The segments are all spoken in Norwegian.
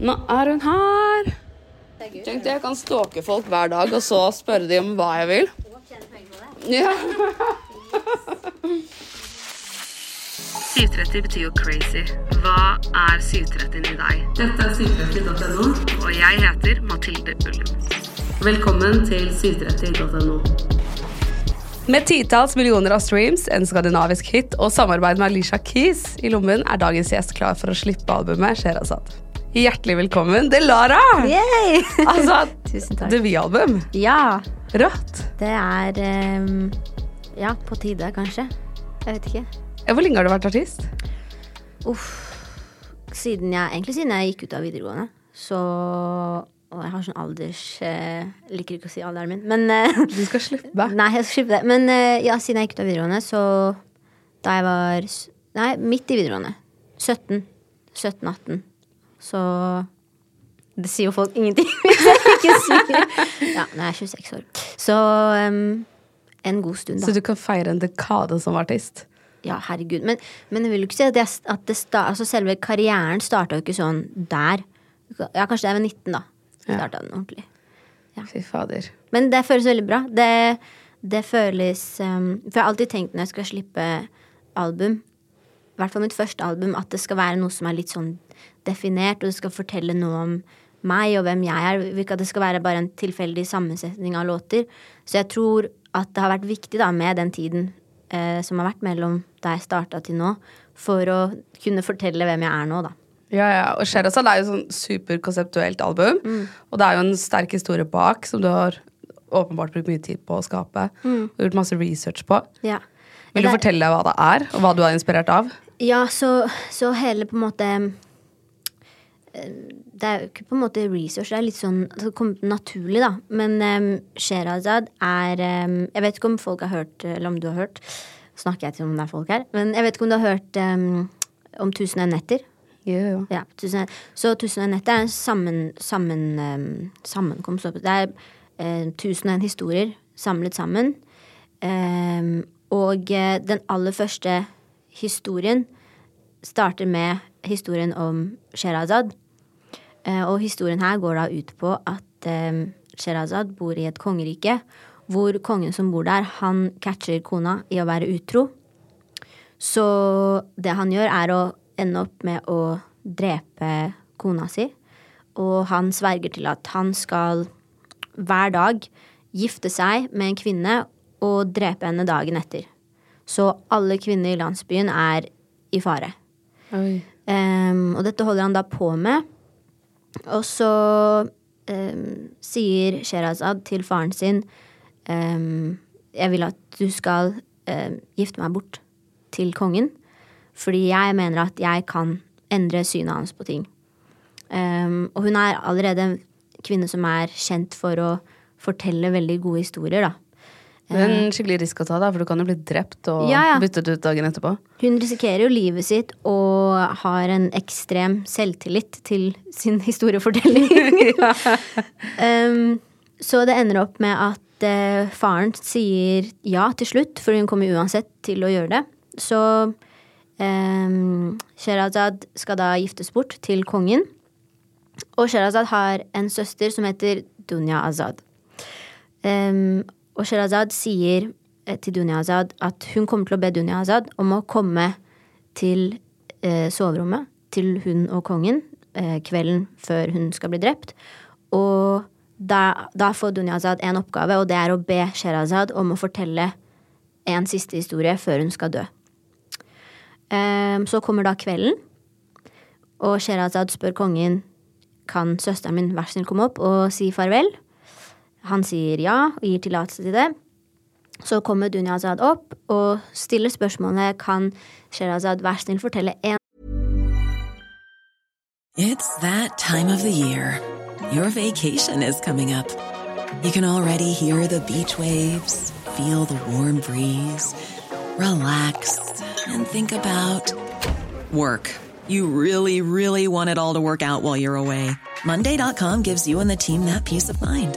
Nå er hun her. Tenk det, jeg kan stalke folk hver dag og så spørre dem om hva jeg vil. Ja. 730 betyr jo crazy. Hva er 730 i deg? Dette er 730.no, og jeg heter Mathilde Ullum. Velkommen til 730.no. Med titalls millioner av streams, en skandinavisk hit og samarbeid med Alicia Keys i lommen, er dagens gjest klar for å slippe albumet Sherazad. Hjertelig velkommen, Delara! Yay! Altså, Tusen takk. debutalbum. Ja, Rått. det er um, Ja, på tide, kanskje. Jeg vet ikke. Hvor lenge har du vært artist? Uff. Siden jeg, egentlig siden jeg gikk ut av videregående, så Og jeg har sånn alders eh, Liker ikke å si alderen min, men eh, Du skal slippe. Nei, jeg skal slippe det. Men eh, ja, siden jeg gikk ut av videregående, så Da jeg var Nei, midt i videregående. 17. 17-18. Så Det sier jo folk ingenting hvis jeg ikke sier Ja, nå er jeg 26 år. Så um, en god stund, da. Så du kan feire en dekade som artist? Ja, herregud. Men, men jeg vil jo ikke si at, jeg, at det sta, altså selve karrieren starta jo ikke sånn der. Ja, kanskje det er ved 19, da. Starta den ordentlig. Fy fader. Men det føles veldig bra. Det, det føles um, For jeg har alltid tenkt når jeg skal slippe album, i hvert fall mitt første album, at det skal være noe som er litt sånn definert, og det skal fortelle noe om meg og hvem jeg er. Ikke at det skal være bare en tilfeldig sammensetning av låter. Så jeg tror at det har vært viktig da med den tiden eh, som har vært mellom da jeg starta til nå, for å kunne fortelle hvem jeg er nå, da. Ja, ja. Og Sherazad er jo sånn superkonseptuelt album. Og det er jo en sterk historie bak, som du har åpenbart brukt mye tid på å skape. Og gjort masse research på. Ja. Vil du fortelle hva det er, og hva du er inspirert av? Ja, så, så hele på en måte Det er jo ikke på en måte research, det er litt sånn det kom naturlig, da. Men um, Sherazad er um, Jeg vet ikke om folk har hørt, eller om du har hørt Snakker jeg til om det er folk her? Men jeg vet ikke om du har hørt um, om Tusen og en netter? Yeah. Ja, tusen, så Tusen og en netter er en sammen, sammen, um, sammenkomst. Det er uh, tusen og en historier samlet sammen. Og uh, den aller første historien starter med historien om Sherazad. Eh, og historien her går da ut på at eh, Sherazad bor i et kongerike hvor kongen som bor der, han catcher kona i å være utro. Så det han gjør, er å ende opp med å drepe kona si. Og han sverger til at han skal hver dag gifte seg med en kvinne og drepe henne dagen etter. Så alle kvinner i landsbyen er i fare. Ehm, og dette holder han da på med. Og så um, sier Sherazad til faren sin um, Jeg vil at du skal um, gifte meg bort til kongen. Fordi jeg mener at jeg kan endre synet hans på ting. Og hun er allerede en kvinne som er kjent for å fortelle veldig gode historier, da. Det er en skikkelig risk å ta, da, for du kan jo bli drept og Ja, ja. byttet ut dagen etterpå. Hun risikerer jo livet sitt og har en ekstrem selvtillit til sin historiefortelling. um, så det ender opp med at uh, faren sier ja til slutt, for hun kommer uansett til å gjøre det. Så um, Sherazad skal da giftes bort til kongen. Og Sherazad har en søster som heter Dunya Azad. Um, og Sherazad sier eh, til Dunya at hun kommer til å be Dunya om å komme til eh, soverommet til hun og kongen eh, kvelden før hun skal bli drept. Og da, da får Dunya en oppgave, og det er å be Sherazad om å fortelle en siste historie før hun skal dø. Um, så kommer da kvelden, og Sherazad spør kongen kan søsteren min vær så snill komme opp og si farvel. Han sier ja og gir tillatelse til det. Så kommer Dunya Azad opp og stiller spørsmålet kan vær snill fortelle en It's that time of the year. Your vacation is coming up. You can already hear the beach waves, feel the warm breeze, relax, and think about work. You really, really want it all to work out while you're away. Monday.com gives you and the team that peace of mind.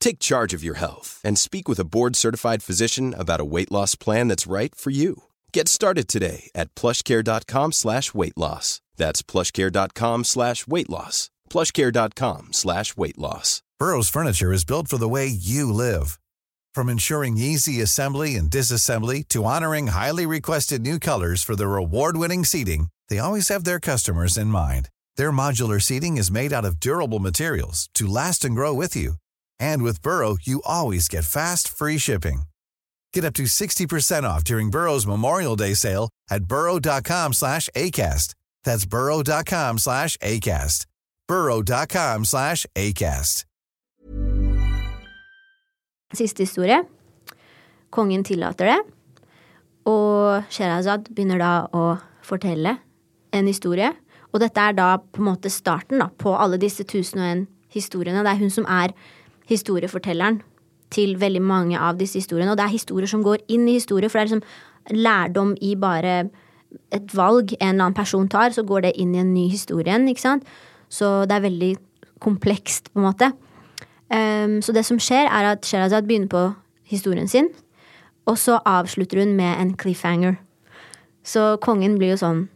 Take charge of your health and speak with a board-certified physician about a weight loss plan that's right for you. Get started today at plushcare.com slash weight loss. That's plushcare.com slash weight loss. plushcare.com slash weight loss. Burrow's furniture is built for the way you live. From ensuring easy assembly and disassembly to honoring highly requested new colors for their award-winning seating, they always have their customers in mind. Their modular seating is made out of durable materials to last and grow with you. And with Burrow, you always get fast, free shipping. Get up to 60% off during Burrow's Memorial Day sale at burrow.com slash ACAST. That's burrow.com slash ACAST. burrow.com slash ACAST. Siste historie. Kongen tillater det, og Sherazad begynner da å fortelle en historie. Og dette er da på en måte starten da, på alle disse tusen og en historiene. Det er hun som er historiefortelleren til veldig mange av disse historiene. Og det er historier som går inn i historie, for det er liksom lærdom i bare et valg en eller annen person tar, så går det inn i en ny historie igjen, ikke sant. Så det er veldig komplekst, på en måte. Um, så det som skjer, er at Sherazad begynner på historien sin, og så avslutter hun med en cliffhanger. Så kongen blir jo sånn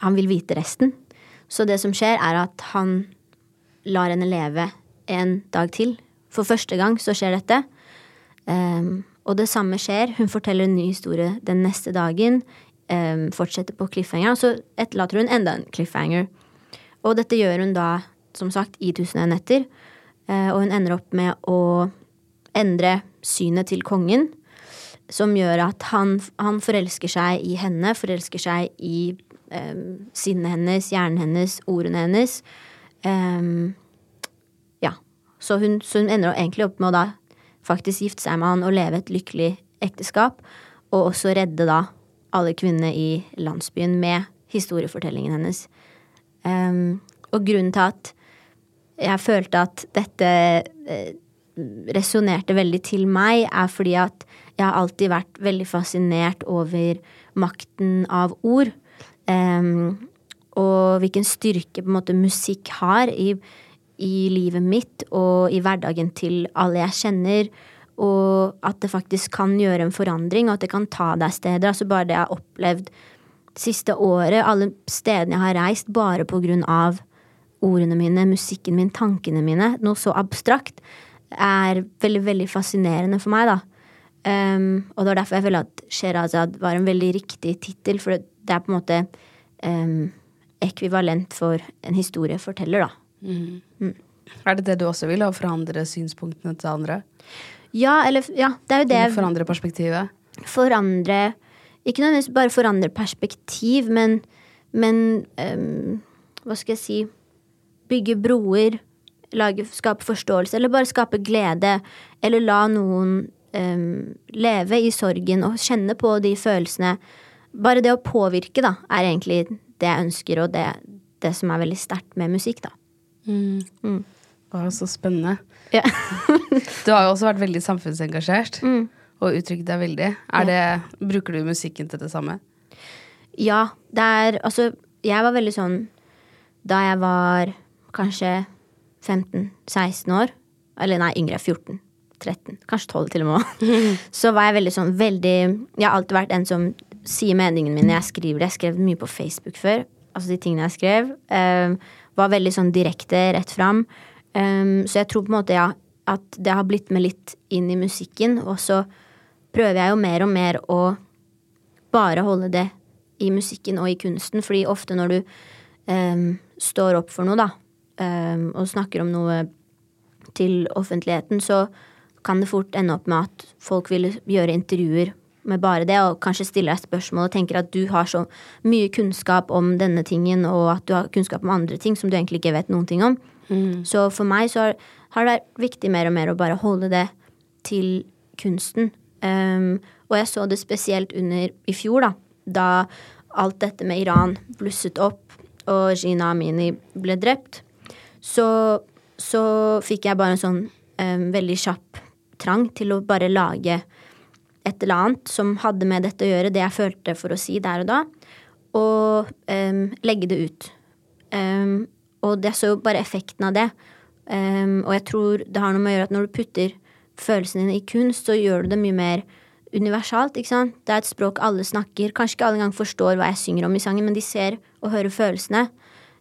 Han vil vite resten. Så det som skjer, er at han lar henne leve en dag til. For første gang så skjer dette. Um, og det samme skjer. Hun forteller en ny historie den neste dagen. Um, fortsetter på cliffhanger, og så etterlater hun enda en cliffhanger. Og dette gjør hun da, som sagt, i Tusen og en netter. Uh, og hun ender opp med å endre synet til kongen. Som gjør at han, han forelsker seg i henne, forelsker seg i um, sinnet hennes, hjernen hennes, ordene hennes. Um. Så hun, så hun ender egentlig opp med å da faktisk gifte seg med han og leve et lykkelig ekteskap. Og også redde da alle kvinnene i landsbyen med historiefortellingen hennes. Um, og grunnen til at jeg følte at dette eh, resonnerte veldig til meg, er fordi at jeg har alltid vært veldig fascinert over makten av ord. Um, og hvilken styrke på en måte musikk har i, i livet mitt og i hverdagen til alle jeg kjenner. Og at det faktisk kan gjøre en forandring, og at det kan ta deg steder. Altså bare det jeg har opplevd siste året, alle stedene jeg har reist, bare på grunn av ordene mine, musikken min, tankene mine. Noe så abstrakt er veldig, veldig fascinerende for meg, da. Um, og det var derfor jeg føler at Sherazad var en veldig riktig tittel, for det er på en måte um, ekvivalent for en historieforteller, da. Mm. Mm. Er det det du også vil, å forandre synspunktene til andre? Ja, eller ja, det er jo det Eller forandre perspektivet? Forandre Ikke nødvendigvis bare forandre perspektiv, men, men um, Hva skal jeg si Bygge broer. Lage, skape forståelse, eller bare skape glede. Eller la noen um, leve i sorgen og kjenne på de følelsene. Bare det å påvirke, da, er egentlig det jeg ønsker, og det, det som er veldig sterkt med musikk, da. Mm. Mm. jo så spennende. Ja. du har jo også vært veldig samfunnsengasjert Mm. og uttrykt deg veldig. Det, bruker du musikken til det samme? Ja, det er Altså, jeg var veldig sånn Da jeg var kanskje 15-16 år, eller nei, yngre, 14. 13, kanskje 12 til og med, så var jeg veldig sånn veldig Jeg har alltid vært en som sier meningen min når Jeg skriver det. Jeg skrev mye på Facebook før. Altså de tingene jeg skrev. Um, var veldig sånn direkte, rett fram. Um, så jeg tror på en måte ja, at det har blitt med litt inn i musikken. Og så prøver jeg jo mer og mer å bare holde det i musikken og i kunsten. Fordi ofte når du um, står opp for noe, da, um, og snakker om noe til offentligheten, så kan det fort ende opp med at folk vil gjøre intervjuer med bare det, og kanskje stiller deg spørsmål og tenker at du har så mye kunnskap om denne tingen, og at du har kunnskap om andre ting som du egentlig ikke vet noen ting om. Så for meg så har, det vært viktig mer og mer å bare holde det til kunsten. Um, og jeg så det spesielt under i fjor, da. Da alt dette med Iran blusset opp, og Gina Amini ble drept. Så, så fikk jeg bare en sånn um, veldig kjapp trang til å bare lage et eller annet som hadde med dette å gjøre, det jeg følte for å si der og da, og um, legge det ut. Um, og jeg så jo bare effekten av det. Um, og jeg tror det har noe med å gjøre at når du putter følelsene dine i kunst, så gjør du det mye mer universalt. ikke sant? Det er et språk alle snakker. Kanskje ikke alle engang forstår hva jeg synger om i sangen, men de ser og hører følelsene.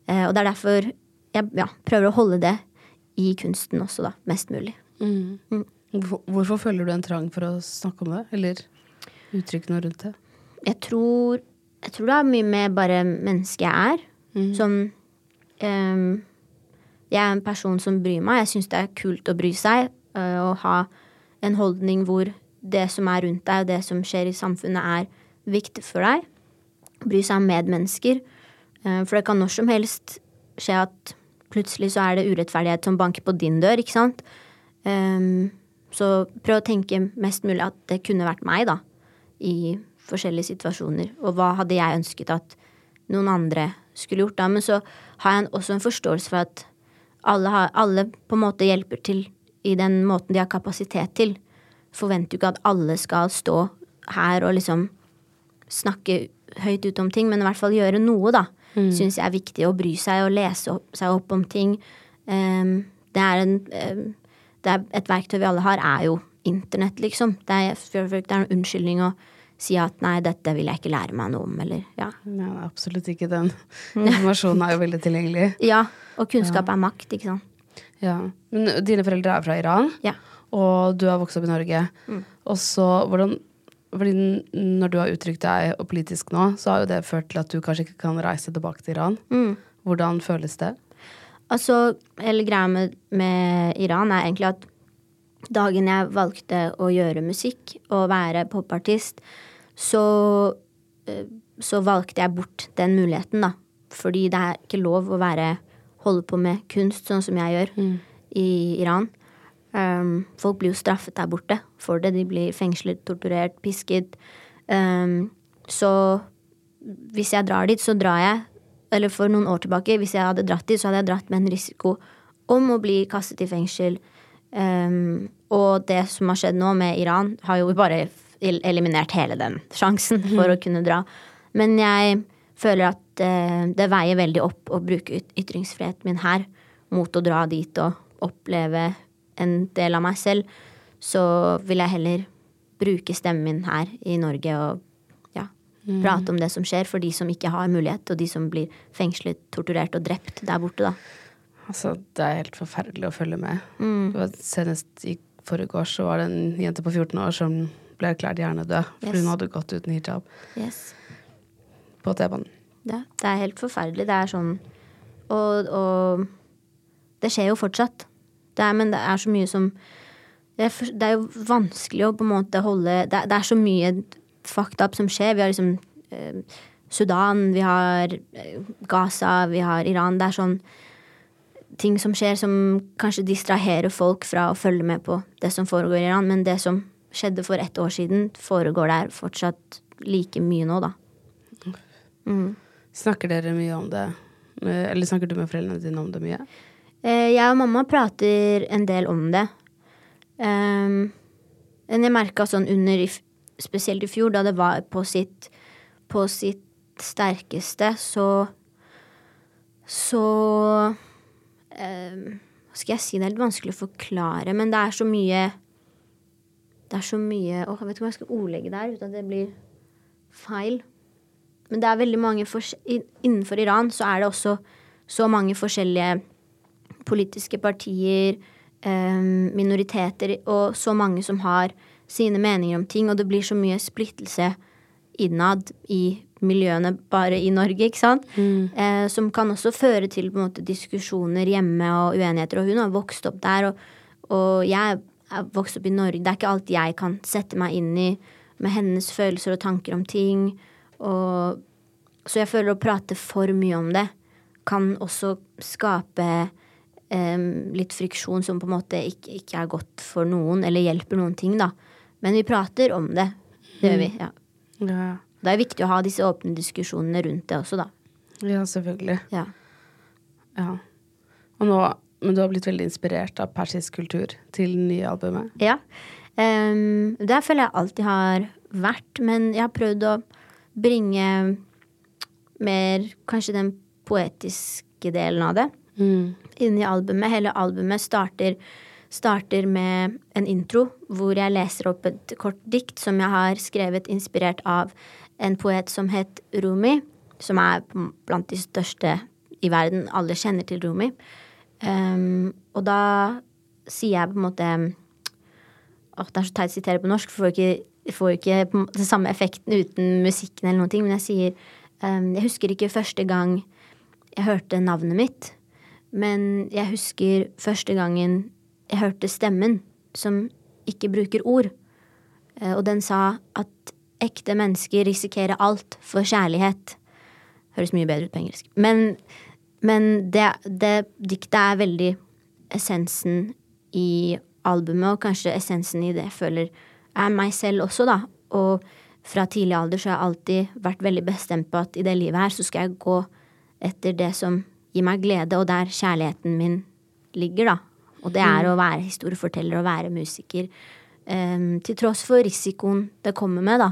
Uh, og det er derfor jeg ja, prøver å holde det i kunsten også, da. Mest mulig. Mm. Mm. Hvorfor, hvorfor føler du en trang for å snakke om det, eller uttrykke noe rundt det? Jeg tror, jeg tror det er mye med bare mennesket jeg er. Mm. Som um, Jeg er en person som bryr meg. Jeg syns det er kult å bry seg. Uh, og ha en holdning hvor det som er rundt deg, og det som skjer i samfunnet, er viktig for deg. Bry seg om medmennesker. Uh, for det kan når som helst skje at plutselig så er det urettferdighet som banker på din dør, ikke sant. Um, så prøv å tenke mest mulig at det kunne vært meg, da. I forskjellige situasjoner. Og hva hadde jeg ønsket at noen andre skulle gjort da? Men så har jeg også en forståelse for at alle, har, alle på en måte hjelper til i den måten de har kapasitet til. Forventer jo ikke at alle skal stå her og liksom snakke høyt ut om ting, men i hvert fall gjøre noe, da. Mm. Syns jeg er viktig å bry seg og lese opp, seg opp om ting. Um, det er en um, det er et verktøy vi alle har, er jo internett, liksom. Det er, det er en unnskyldning å si at nei, dette vil jeg ikke lære meg noe om, eller ja. Nei, absolutt ikke den. Informasjonen er jo veldig tilgjengelig. Ja, og kunnskap ja. er makt, ikke sant. Ja. Men dine foreldre er fra Iran, ja. og du har vokst opp i Norge. Mm. Og så, hvordan fordi når du har uttrykt deg politisk nå, så har jo det ført til at du kanskje ikke kan reise tilbake til Iran. Mm. Hvordan føles det? Altså, hele greia med, med, Iran er egentlig at dagen jeg valgte å gjøre musikk og være popartist, så, eh, så valgte jeg bort den muligheten, da. Fordi det er ikke lov å være holde på med kunst sånn som jeg gjør mm. i Iran. Um, folk blir jo straffet der borte for det. De blir fengslet, torturert, pisket. Um, så hvis jeg drar dit, så drar jeg eller for noen år tilbake, hvis jeg hadde dratt dit, så hadde jeg dratt med en risiko om å bli kastet i fengsel. Um, og det som har skjedd nå med Iran, har jo bare eliminert hele den sjansen for mm. å kunne dra. Men jeg føler at uh, det veier veldig opp å bruke ytringsfriheten min her mot å dra dit og oppleve en del av meg selv. Så vil jeg heller bruke stemmen min her i Norge og Mm. Prate om det som skjer for de som ikke har mulighet, og de som blir fengslet, torturert og drept der borte, da. Altså, det er helt forferdelig å følge med. Mm. Senest i forgårs så var det en jente på 14 år som ble erklært hjernedød yes. fordi hun hadde gått uten hijab yes. på T-banen. Ja, det er helt forferdelig. Det er sånn Og, og det skjer jo fortsatt. Det er, men det er så mye som det er, det er, jo vanskelig å på en måte holde det, det er så mye fucked up som skjer. Vi har liksom eh, Sudan, vi har eh, Gaza, vi har Iran. Det er sånn ting som skjer som kanskje distraherer folk fra å følge med på det som foregår i Iran. Men det som skjedde for ett år siden, foregår der fortsatt like mye nå, da. Mm. Snakker dere mye om det? Eller snakker du med foreldrene dine om det mye? Eh, jeg og mamma prater en del om det. Um, men jeg merka sånn under spesielt i fjor, da det var på sitt, på sitt sterkeste, så Så eh, Hva skal jeg si? Det er litt vanskelig å forklare, men det er så mye Det er så mye Åh, jeg vet ikke om jeg skal ordlegge det her uten at det blir feil. Men det er veldig mange Innenfor Iran så er det også så mange forskjellige politiske partier, eh, minoriteter, og så mange som har sine meninger om ting, og det blir så mye splittelse innad i miljøene bare i Norge, ikke sant? Mm. Eh, som kan også føre til på en måte diskusjoner hjemme og uenigheter. Og hun har vokst opp der, og, og jeg er vokst opp i Norge. Det er ikke alt jeg kan sette meg inn i med hennes følelser og tanker om ting. Og, så jeg føler å prate for mye om det kan også skape eh, litt friksjon som på en måte ikke, ikke, er godt for noen, eller hjelper noen ting, da. Men vi prater om det. Det gjør vi. ja. ja. Det er viktig å ha disse åpne diskusjonene rundt det også, da. Ja, selvfølgelig. Ja. ja. Og nå Men du har blitt veldig inspirert av persisk kultur til det nye albumet? Ja. Um, det føler jeg alltid har vært, men jeg har prøvd å bringe mer kanskje den poetiske delen av det Mm. inn i albumet. Hele albumet starter, starter med en intro hvor jeg leser opp et kort dikt som jeg har skrevet inspirert av en poet som het Rumi, som er blant de største i verden. Alle kjenner til Rumi. Um, og da sier jeg på en måte Åh, det er så teit å sitere på norsk, for jeg får ikke, jeg ikke den samme effekten uten musikken eller noe, men jeg sier um, Jeg husker ikke første gang jeg hørte navnet mitt, men jeg husker første gangen jeg hørte stemmen som ikke bruker ord. Uh, og den sa at ekte mennesker risikerer alt for kjærlighet. Høres mye bedre ut på engelsk. Men, men det, det diktet er veldig essensen i albumet, og kanskje essensen i det jeg føler er meg selv også, da. Og fra tidlig alder så har jeg alltid vært veldig bestemt på at i det livet her så skal jeg gå etter det som gir meg glede, og der kjærligheten min ligger, da. Og det er å være historieforteller og være musiker. Um, til tross for risikoen det kommer med, da.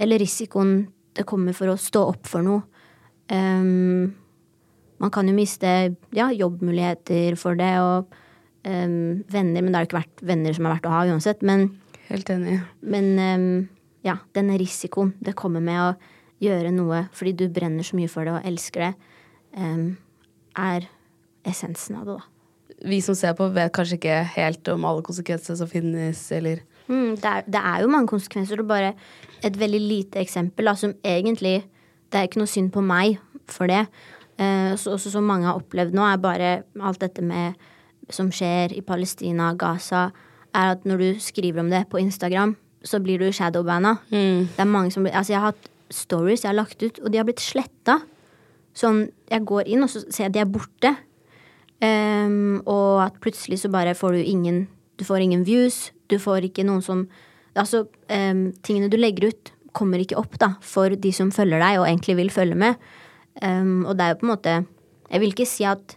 Eller risikoen det kommer for å stå opp for noe. Um, man kan jo miste ja, jobbmuligheter for det, og um, venner, men det har jo ikke vært venner som er verdt å ha uansett. Men, Helt enig. men ja, denne risikoen det kommer med å gjøre noe fordi du brenner så mye for det og elsker det, er essensen av det, da. Vi som ser på, vet kanskje ikke helt om alle konsekvenser som finnes, eller Mm, det, er, det er jo mange konsekvenser, Det er bare et veldig lite eksempel da, som egentlig Det er ikke noe synd på meg for det. Eh, så, også som mange har opplevd nå, er bare alt dette med som skjer i Palestina, Gaza, er at når du skriver om det på Instagram, så blir du shadowbanna. Det er mange som blir Altså, jeg har hatt stories jeg har lagt ut, og de har blitt sletta. Sånn, jeg går inn, og så ser jeg at de er borte. Ehm, og at plutselig så bare får du ingen Du får ingen views. Du får ikke noen som Altså, um, tingene du legger ut, kommer ikke opp da, for de som følger deg og egentlig vil følge med. Um, og det er jo på en måte Jeg vil ikke si at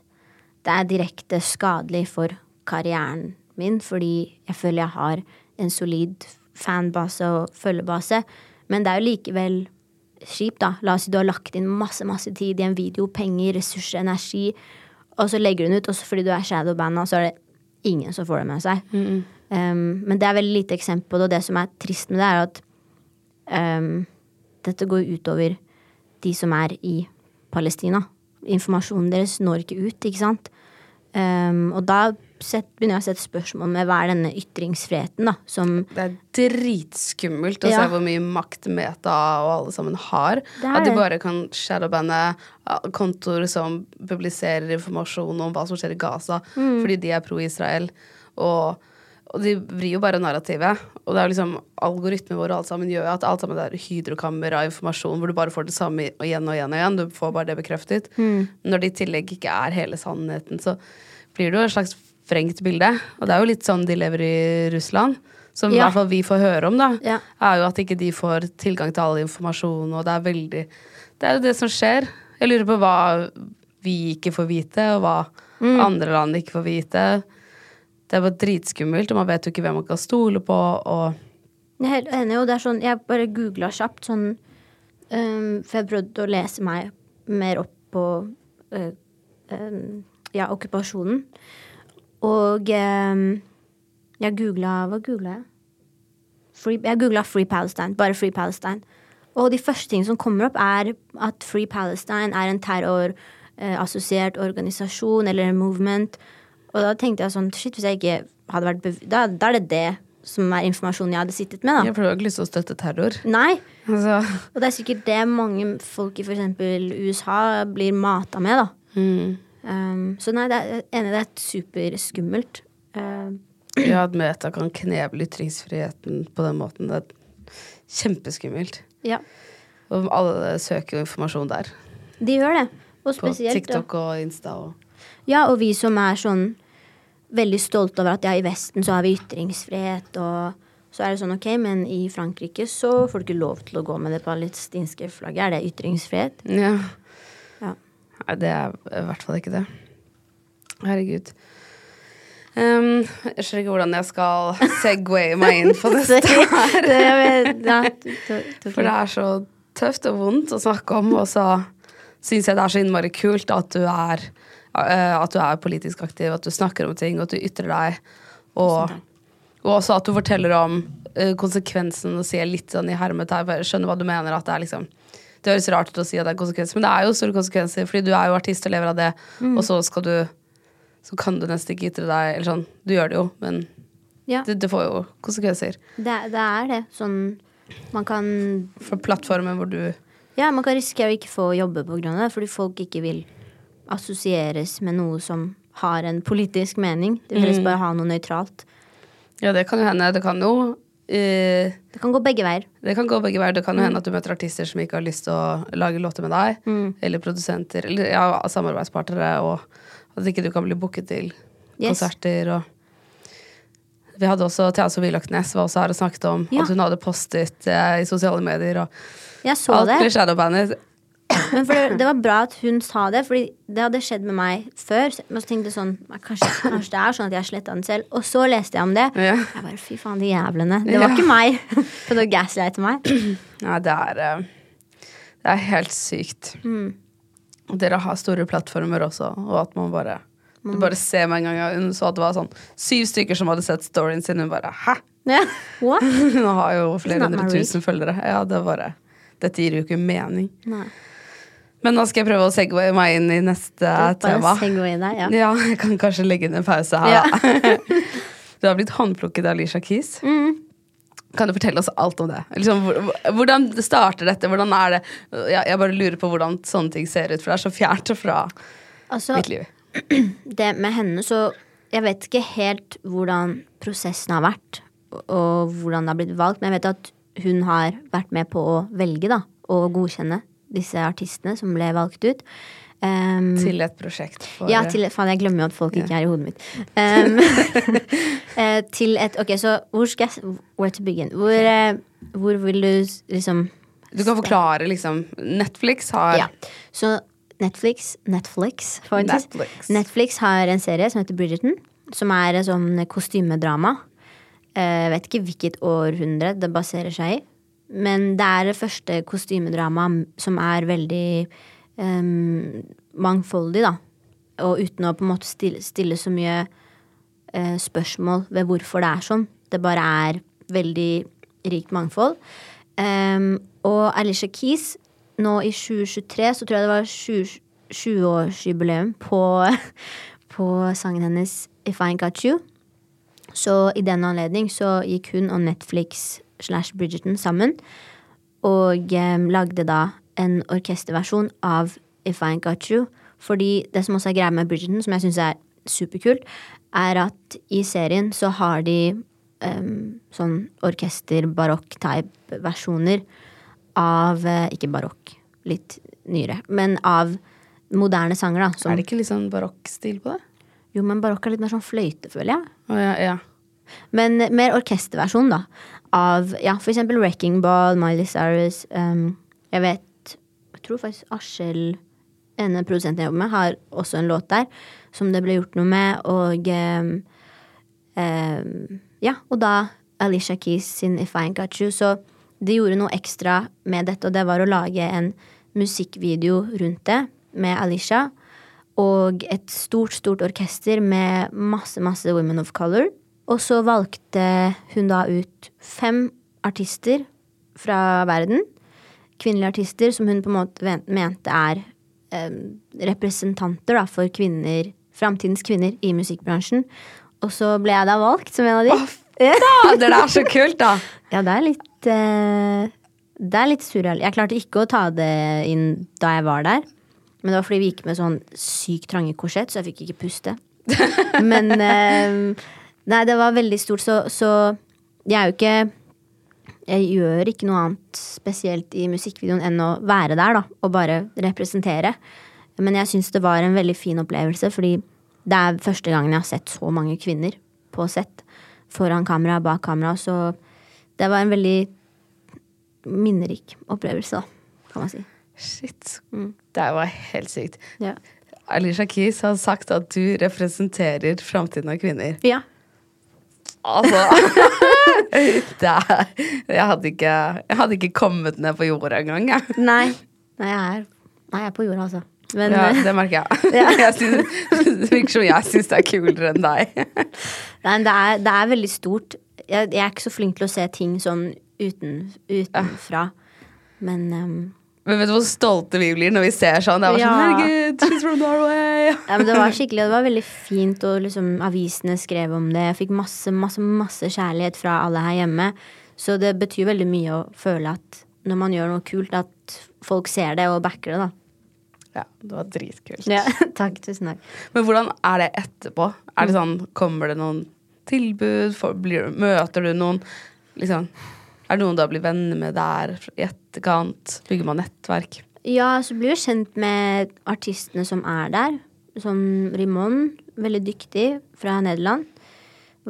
det er direkte skadelig for karrieren min, fordi jeg føler jeg har en solid fanbase og følgebase. Men det er jo likevel kjipt, da. La oss si du har lagt inn masse, masse tid i en video, penger, ressurser, energi, og så legger du den ut, og så fordi du er shadowbanda, så er det ingen som får det med seg. Um, men det er veldig lite eksempel på det, og det som er trist med det, er at um, dette går utover de som er i Palestina. Informasjonen deres når ikke ut, ikke sant. Um, og da sett, begynner jeg å sette spørsmål med hva er denne ytringsfriheten, da, som Det er dritskummelt å Ja. se hvor mye makt Meta og alle sammen har. At de bare kan shadowbanne ja, kontoer som publiserer informasjon om hva som skjer i Gaza, Mm. fordi de er pro-Israel. Og, og de vrir jo bare narrativet. Og det er jo liksom algoritmen vår og alt sammen gjør at alt sammen er hydrokammer av informasjon hvor du bare får det samme igjen og igjen og igjen. Du får bare det bekreftet. Mm. Når det i tillegg ikke er hele sannheten, så blir det jo en slags vrengt bilde. Og det er jo litt sånn de lever i Russland. Som i hvert fall vi får høre om, da. Ja. Er jo at ikke de får tilgang til all informasjon, og det er veldig Det er jo det som skjer. Jeg lurer på hva vi ikke får vite, og hva Mm. andre land ikke får vite. Det er bare dritskummelt, og man vet jo ikke hvem man kan stole på, og Jeg er enig, og det er sånn Jeg bare googla kjapt sånn um, For jeg prøvde å lese meg mer opp på uh, um, ja, okkupasjonen. Og um, jeg googla Hva googla jeg? Free, jeg googla Free Palestine. Bare Free Palestine. Og de første tingene som kommer opp, er at Free Palestine er en terrorassosiert organisasjon eller en movement. Og da tenkte jeg sånn Shit, hvis jeg ikke hadde vært bev... Da, da er det det som er informasjonen jeg hadde sittet med, da. jeg du har ikke lyst til å støtte terror. Nei. Altså, Og det er sikkert det mange folk i f.eks. USA blir mata med, da. mm. Så nei, det er, enig, det er superskummelt. Uh. Ja, at Meta kan kneble ytringsfriheten på den måten. Det er kjempeskummelt. ja, Og alle søker jo informasjon der. de gjør det. Og spesielt På TikTok og Insta og Ja, og vi som er sånn veldig stolte over at ja, i Vesten så har vi ytringsfrihet, og så er det sånn ok, men i Frankrike så får du ikke lov til å gå med det palestinske flagget. Er det ytringsfrihet? Ja. Ja. Nei, det er i hvert fall ikke det. Herregud. Um, jeg skjønner ikke hvordan jeg skal segway meg inn på dette her. For det er så tøft og vondt å snakke om, og så syns jeg det er så innmari kult at du er eh, At du er politisk aktiv, at du snakker om ting, at du ytrer deg. Og, og også at du forteller om uh, konsekvensen og sier litt sånn i hermetegn. Skjønner hva du mener. at Det er liksom Det høres rart ut å si at det er konsekvenser, men det er jo store konsekvenser, fordi du er jo artist og lever av det, og så skal du Så kan du nesten ikke ytre deg Eller sånn, du gjør det jo, men Ja, det, det får jo konsekvenser. det, det er det. Sånn Man kan For plattformen hvor du Ja, man kan risikere å ikke få jobbe på grunn av det, fordi folk ikke vil assosieres med noe som har en politisk mening. De vil helst bare ha noe nøytralt. Ja, det kan jo hende. Det kan jo Uh, Det kan gå begge veier. Det kan gå begge veier. Det kan jo hende at du møter artister som ikke har lyst til å lage låter med deg. Eller produsenter, eller ja, samarbeidspartnere, og at ikke du kan bli booket til Yes. konserter. Og vi hadde også Thea Sofie Løknes var også her og snakket om Ja. at hun hadde postet eh, i sosiale medier og Jeg så alt det. shadowbandet. Men det, det var bra at hun sa det, Fordi det hadde skjedd med meg før. Men så tenkte jeg sånn kanskje, kanskje det er sånn at jeg sletta den selv. Og så leste jeg om det. Ja. Jeg bare, fy faen, de jævlene. Det var Ja. ikke meg. For å gaslighter meg. Nei, det er eh, Det er helt sykt. Mm. Dere har store plattformer også, og at man bare Du bare ser meg en gang Hun så at det var sånn syv stykker som hadde sett storyen sin. Hun bare Hæ? Yeah. What? Hun har jo flere hundre tusen følgere. Ja, det er bare Dette gir jo ikke mening. Nei. Men nå skal jeg prøve å segway meg inn i neste tema. Der, ja. Ja, jeg kan kanskje legge inn en pause her, Ja. Du har blitt håndplukket av Alicia Keys. Mm. Kan du fortelle oss alt om det? Liksom, hvordan starter dette? Hvordan er det? Jeg, jeg bare lurer på hvordan sånne ting ser ut, for det er så fjernt fra Altså, mitt liv. det med henne, så Jeg vet ikke helt hvordan prosessen har vært, og- og hvordan det har blitt valgt, men jeg vet at hun har vært med på å velge, da, og godkjenne disse artistene som ble valgt ut. Um, Til et prosjekt. For, ja, til Faen, jeg glemmer jo at folk ikke er i hodet mitt. Um, til et Ok, så hvor skal jeg Where to begin? Hvor, eh, hvor vil du liksom Du kan forklare, liksom. Netflix har Ja. Så Netflix Netflix, faktisk. Netflix. Netflix har en serie som heter Bridgerton. Som er en sånn kostymedrama. Eh, Jeg vet ikke hvilket århundre det baserer seg i. Men det er det første kostymedramaet som er veldig em, mangfoldig, da. Og uten å på en måte stille, stille så mye uh, spørsmål ved hvorfor det er sånn. Det bare er veldig rikt mangfold. Um, og Alicia Keys, nå i 2023, så tror jeg det var 20 20-årsjubileum på, på sangen hennes If I Ain't Got You. Så i den anledning så gikk hun og Netflix slash Bridgerton sammen. Og em, lagde da en orkesterversjon av If I Ain't Got You. Fordi det som også er greia med Bridgerton, som jeg syns er superkult, er at i serien så har de um, sånn orkester-barokk-type-versjoner av eh, Ikke barokk, litt nyere, men av moderne sanger, da. Som, Er det ikke litt sånn barokkstil på det? Jo, men barokk er litt mer sånn fløyte, føler jeg. Oh, ja, ja. Men mer orkesterversjon, da. Av ja, for eksempel Wrecking Ball, Miley Cyrus. Um, jeg vet tror faktisk Askjell, ene produsenten jeg jobber med, har også en låt der som det ble gjort noe med. Og um, Ja, og da Alicia Keys sin If I Ain't Got You. Så de gjorde noe ekstra med dette, og det var å lage en musikkvideo rundt det med Alicia. Og et stort, stort orkester med masse, masse Women of Color. Og så valgte hun da ut fem artister fra verden. Kvinnelige artister som hun på en måte mente er eh, representanter da, for kvinner, framtidens kvinner i musikkbransjen. Og så ble jeg da valgt som en av de. Fader, det er så kult, da! Ja, det er litt eh, Det er litt surreal. Jeg klarte ikke å ta det inn da jeg var der. Men det var fordi vi gikk med sånn sykt trange korsett, så jeg fikk ikke puste. Men eh, Nei, det var veldig stort, så, så jeg er jo ikke Jeg gjør ikke noe annet spesielt i musikkvideoen enn å være der, da, og bare representere. Men jeg syns det var en veldig fin opplevelse, fordi det er første gangen jeg har sett så mange kvinner på sett. Foran kamera, bak kamera. Så det var en veldig minnerik opplevelse, da, kan man si. Shit. Mm. Det var helt sykt. Ja. Alicia Keys har sagt at du representerer framtiden av kvinner. Ja. Altså er, jeg, hadde ikke, jeg hadde ikke kommet ned på jorda engang, jeg. Nei. Nei, jeg er, nei, jeg er på jorda, altså. Men Ja, eh, det merker jeg. Ja. jeg synes, det virker som jeg syns det er kulere enn deg. nei, det, er, det er veldig stort. Jeg, jeg er ikke så flink til å se ting sånn uten, utenfra. Men ehm, Men vet du hvor stolte vi blir når vi ser sånn? Det var Ja. sånn, herregud, she's from Norway. Ja, men det var skikkelig, det var veldig fint, og liksom avisene skrev om det. Jeg fikk masse, masse, masse kjærlighet fra alle her hjemme. Så det betyr veldig mye å føle at når man gjør noe kult, at folk ser det og backer det, da. Ja, det var dritkult. Ja, takk, tusen takk. Men hvordan er det etterpå? Er det sånn, Kommer det noen tilbud? Får- blir, møter du noen? Liksom, er det noen du har blitt venner med der i etterkant? Bygger man nettverk? Ja, så blir du kjent med artistene som er der. Som Rimon, veldig dyktig, fra Nederland.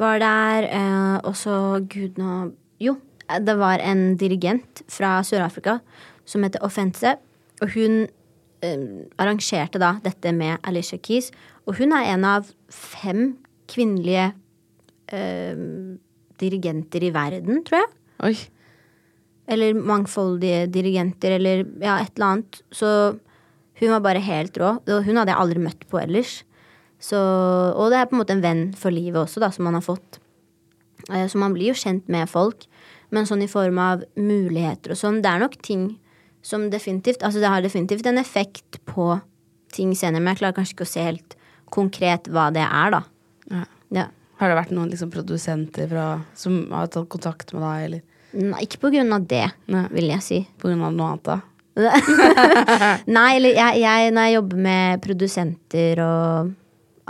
Var der. Eh, og så, gud nå Jo, det var en dirigent fra Sør-Afrika som heter Offense. Og hun eh, arrangerte da dette med Alicia Keys. Og hun er en av fem kvinnelige eh, dirigenter i verden, tror jeg Oi. eller mangfoldige dirigenter, eller ja, et eller annet. Så hun var bare helt rå. Og hun hadde jeg aldri møtt på ellers. Så, og det er på en måte en venn for livet også, da, som man har fått. Eh, Så man blir jo kjent med folk. Men sånn i form av muligheter og sånn, det er nok ting som definitivt Altså det har definitivt en effekt på ting senere, men jeg klarer kanskje ikke å se helt konkret hva det er, da. Ja. Ja. Har det vært noen liksom, produsenter fra, som har tatt kontakt med deg, eller Nei, ikke på grunn av det, Nei. vil jeg si. på grunn av noe annet? da? Nei, eller jeg, jeg, når jeg jobber med produsenter og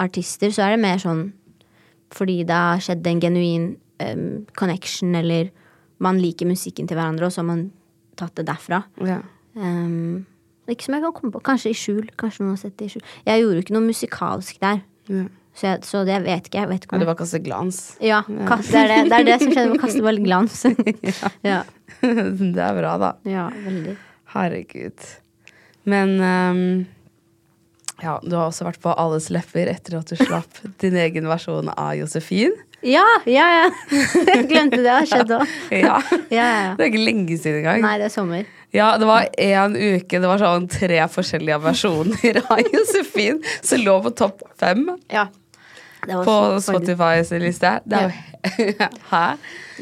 artister, så er det mer sånn fordi det har skjedd en genuin um, connection, eller man liker musikken til hverandre, og så har man tatt det derfra. Ja. Um, ikke som jeg kan komme på. Kanskje i skjul. Kanskje noen har sett det i skjul. Jeg gjorde jo ikke noe musikalsk der, Ja. Så, jeg, så det vet ikke jeg. Vet ikke Ja, det var kaste glans. ja, kast, det, er det, det er det som skjedde med glans. ja. det er bra, da. ja, veldig. Herregud. Men um, ja, du har også vært på alles lepper etter at du slapp din egen versjon av Josefin. Ja, ja, ja. Jeg glemte det. Det har skjedd òg. Ja. Ja. Det er ikke lenge siden engang. Nei, det er sommer. Ja, det var en uke, det var sånn tre forskjellige versjoner av Josefin som lå på topp fem Ja. På Spotifys liste. Det er jo Hæ?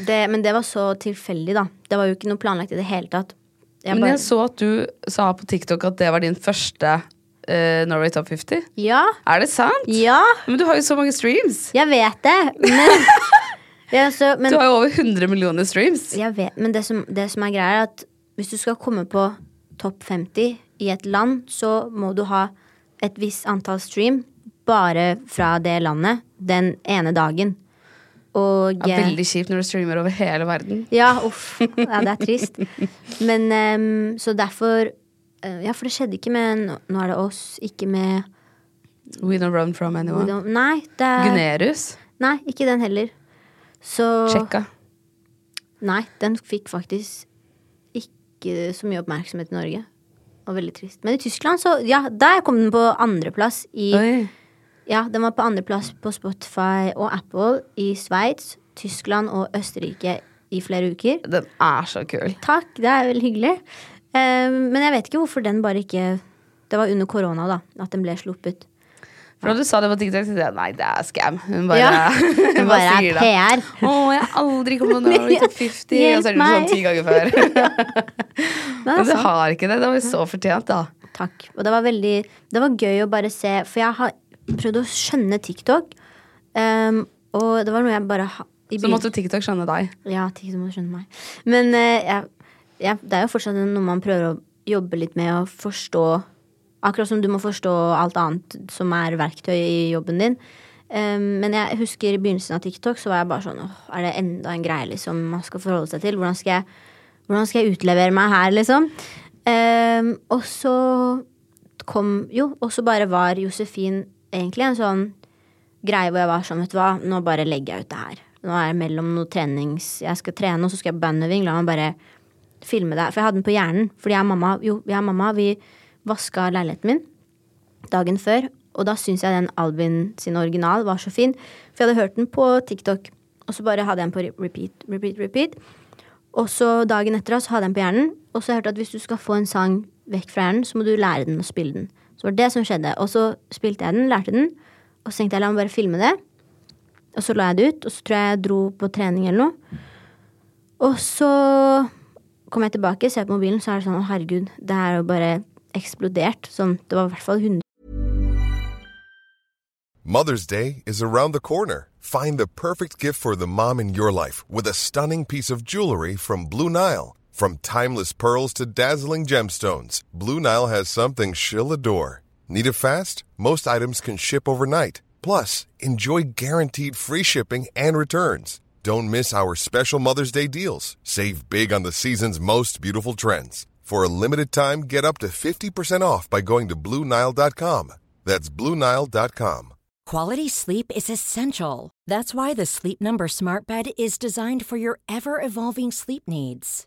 Det, men det var så tilfeldig, da. Det var jo ikke noe planlagt i det hele tatt. Jeg Men bare- jeg så at du sa på TikTok at det var din første uh, Norway Top 50. Ja, Er det sant? ja, Men du har jo så mange streams. jeg vet det. Men, ja, så, men, Du har jo over 100 millioner streams. jeg vet, men det, som, det som er greia, er at hvis du skal komme på topp 50 i et land, så må du ha et visst antall stream bare fra det landet den ene dagen. Og Ja, eh, veldig kjipt når du streamer over hele verden. Ja, uff. Ja, det er trist. Men um, så derfor eh, Ja, for det skjedde ikke med Nå er det oss, ikke med We don't run from anyone. Nei, det er Gunerius. Nei, ikke den heller. Så Sjekka. Nei, den fikk faktisk ikke så mye oppmerksomhet i Norge. Og veldig trist. Men i Tyskland, så Ja, der kom den på andreplass i Oi. Ja, den var på andreplass på Spotify og Apple i Sveits, Tyskland og Østerrike i flere uker. Den er så kul. Takk, det er veldig hyggelig. Um, men jeg vet ikke hvorfor den bare ikke Det var under korona, da, at den ble sluppet. For da du sa det på TikTok, tenkte jeg nei, det er scam. Hun bare, Ja, hun bare, bare er. PR. Å, jeg har aldri kommet på Norway Top 50. Hjelp og så er det sånn ti ganger før. Men du har ikke det. Det var jo så fortjent, da. Takk. Og det var veldig Det var gøy å bare se, for jeg har prøvd å skjønne TikTok. Um, og det var noe jeg bare ha, Så måtte TikTok skjønne deg. Ja, TikTok må skjønne meg. Men uh, jeg, jeg, det er jo fortsatt noe man prøver å jobbe litt med å forstå. Akkurat som du må forstå alt annet som er verktøy i jobben din. Um, men jeg husker i begynnelsen av TikTok så var jeg bare sånn åh, Er det enda en greie liksom man skal forholde seg til? Hvordan skal jeg, hvordan skal jeg utlevere meg her, liksom? Um, og så kom Jo, og så bare var Josefin egentlig en sånn greie hvor jeg var sånn, vet du hva, nå bare legger jeg ut det her. Nå er det mellom noe trenings Jeg skal trene, og så skal jeg bandøving. La meg bare filme det. For jeg hadde den på hjernen. Fordi jeg og mamma, jo, jeg og mamma, vi vaska leiligheten min. dagen før. Og da syns jeg den Albin sin original var så fin. For jeg hadde hørt den på TikTok, og så bare hadde jeg den på repeat, repeat, repeat. Og så dagen etter så hadde jeg den på hjernen, og så hørte jeg at hvis du skal få en sang vekk fra hjernen, så må du lære den å spille den. Så var det det som skjedde. Og så spilte jeg den, lærte den, og så tenkte jeg la meg bare filme det. Og så la jeg det ut, og så tror jeg jeg dro på trening eller noe. Og så kom jeg tilbake, ser på mobilen, så er det sånn å herregud, det her er jo bare eksplodert. Sånn, det var i hvert fall 100 Mother's Day is around the corner. Find the perfect gift for the mom in your life with a stunning piece of jewelry from Blue Nile. From timeless pearls to dazzling gemstones, Blue Nile has something she'll adore. Need it fast? Most items can ship overnight. Plus, enjoy guaranteed free shipping and returns. Don't miss our special Mother's Day deals. Save big on the season's most beautiful trends. For a limited time, get up to 50% off by going to BlueNile.com. That's BlueNile.com. Quality sleep is essential. That's why the Sleep Number Smart Bed is designed for your ever evolving sleep needs.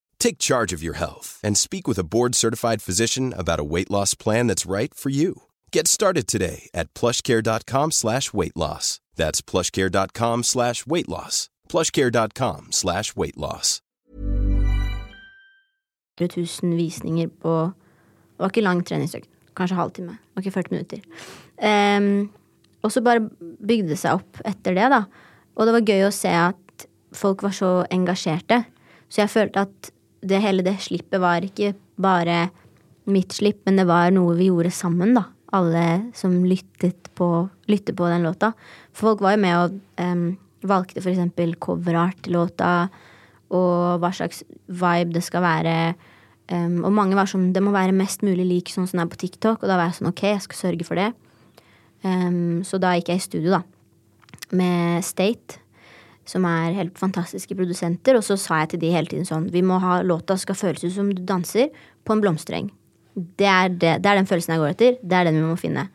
Take charge of your health and speak with a board-certified physician about a weight loss plan that's right for you. Get started today at plushcare.com slash weight loss. That's plushcare.com slash weight loss. plushcare.com slash weight loss. 000 visninger på Det var ikke lang treningsøkt. Kanskje halvtime. Det var ikke 40 minutter. Um, og så bare bygde det seg opp etter det, da. Og det var gøy å se at folk var så engasjerte. Så jeg følte at det hele det slippet var ikke bare mitt slipp, men det var noe vi gjorde sammen, da. Alle som lyttet på, lyttet på den låta. For folk var jo med og um, valgte eksempel coverart til låta, og hva slags vibe det skal være. Um, og mange var sånn Det må være mest mulig lik sånn som det er på TikTok. Og da var jeg sånn ok, jeg skal sørge for det. Um, så da gikk jeg i studio, da. Med State, som er helt fantastiske produsenter. Og så sa jeg til de hele tiden sånn Vi må ha låta skal føles ut som du danser på en blomstereng. Det er, det, det er den følelsen jeg går etter. Det er den vi må finne.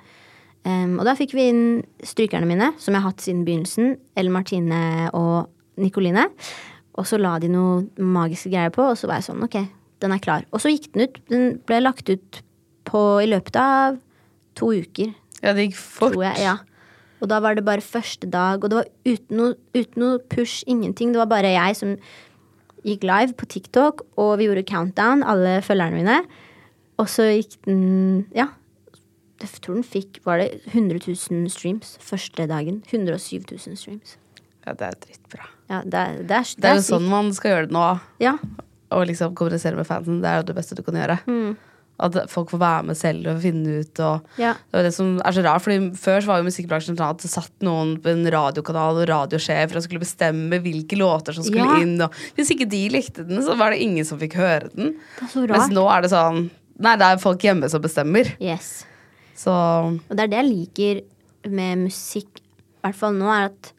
Um, og da fikk vi inn strykerne mine, som jeg har hatt siden begynnelsen. Ellen Martine og Nikoline. Og så la de noe magiske greier på, og så var jeg sånn ok, den er klar. Og så gikk den ut. Den ble lagt ut på, i løpet av to uker. Ja, det gikk fort. Tror jeg, ja. Og da var det bare første dag, og det var uten noe, uten noe push, ingenting. Det var bare jeg som gikk live på TikTok, og vi gjorde countdown, alle følgerne mine. Og så gikk den Ja. Jeg tror den fikk Var det 100 000 streams første dagen? 107 000 streams. Ja, det er drittbra. Ja, det, er- det er, Det er jo sånn man skal gjøre det nå. Ja. Å liksom kommunisere med fansen. Det er jo det beste du kan gjøre. Mm. At folk får være med selv og finne ut. Og Ja. Det er det som er så rart, fordi Før var jo musikkbransjen sånn at det satt noen på en radiokanal og radiosjef og skulle bestemme hvilke låter som skulle Ja. inn. Og hvis ikke de likte den, så var det ingen som fikk høre den. Mens nå er det sånn Nei, det er folk hjemme som bestemmer. Yes. Så Og det er det jeg liker med musikk, i hvert fall nå, er at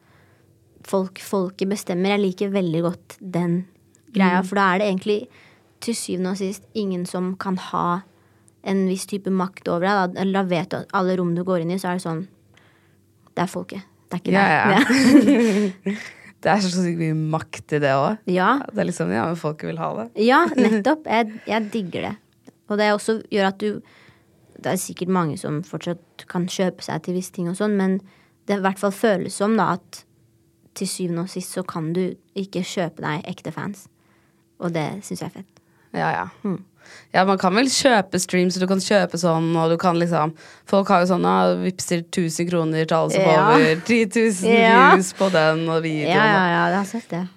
folk, folket bestemmer. Jeg liker veldig godt den greia, for da er det egentlig til syvende og sist ingen som kan ha en viss type makt over deg. Da, da vet du at alle rom du går inn i, så er det sånn Det er folket. Det er ikke Ja, deg. ja. det er så sykt mye makt i det òg. ja. Det er liksom, ja, men folket vil ha det. Ja, nettopp. Jeg, jeg digger det. Og det også gjør at du Det er sikkert mange som fortsatt kan kjøpe seg til visse ting og sånn, men det i hvert fall føles som da at til syvende og sist så kan du ikke kjøpe deg ekte fans. Og det syns jeg er fett. Ja, ja. Ja, man kan vel kjøpe streams, og du kan kjøpe sånn, og du kan liksom Folk har jo sånn ah, vippser 1000 kroner til alle som Ja. over 10 000 Ja. views på den og Ja, videoen. ja, ja, jeg har sett det.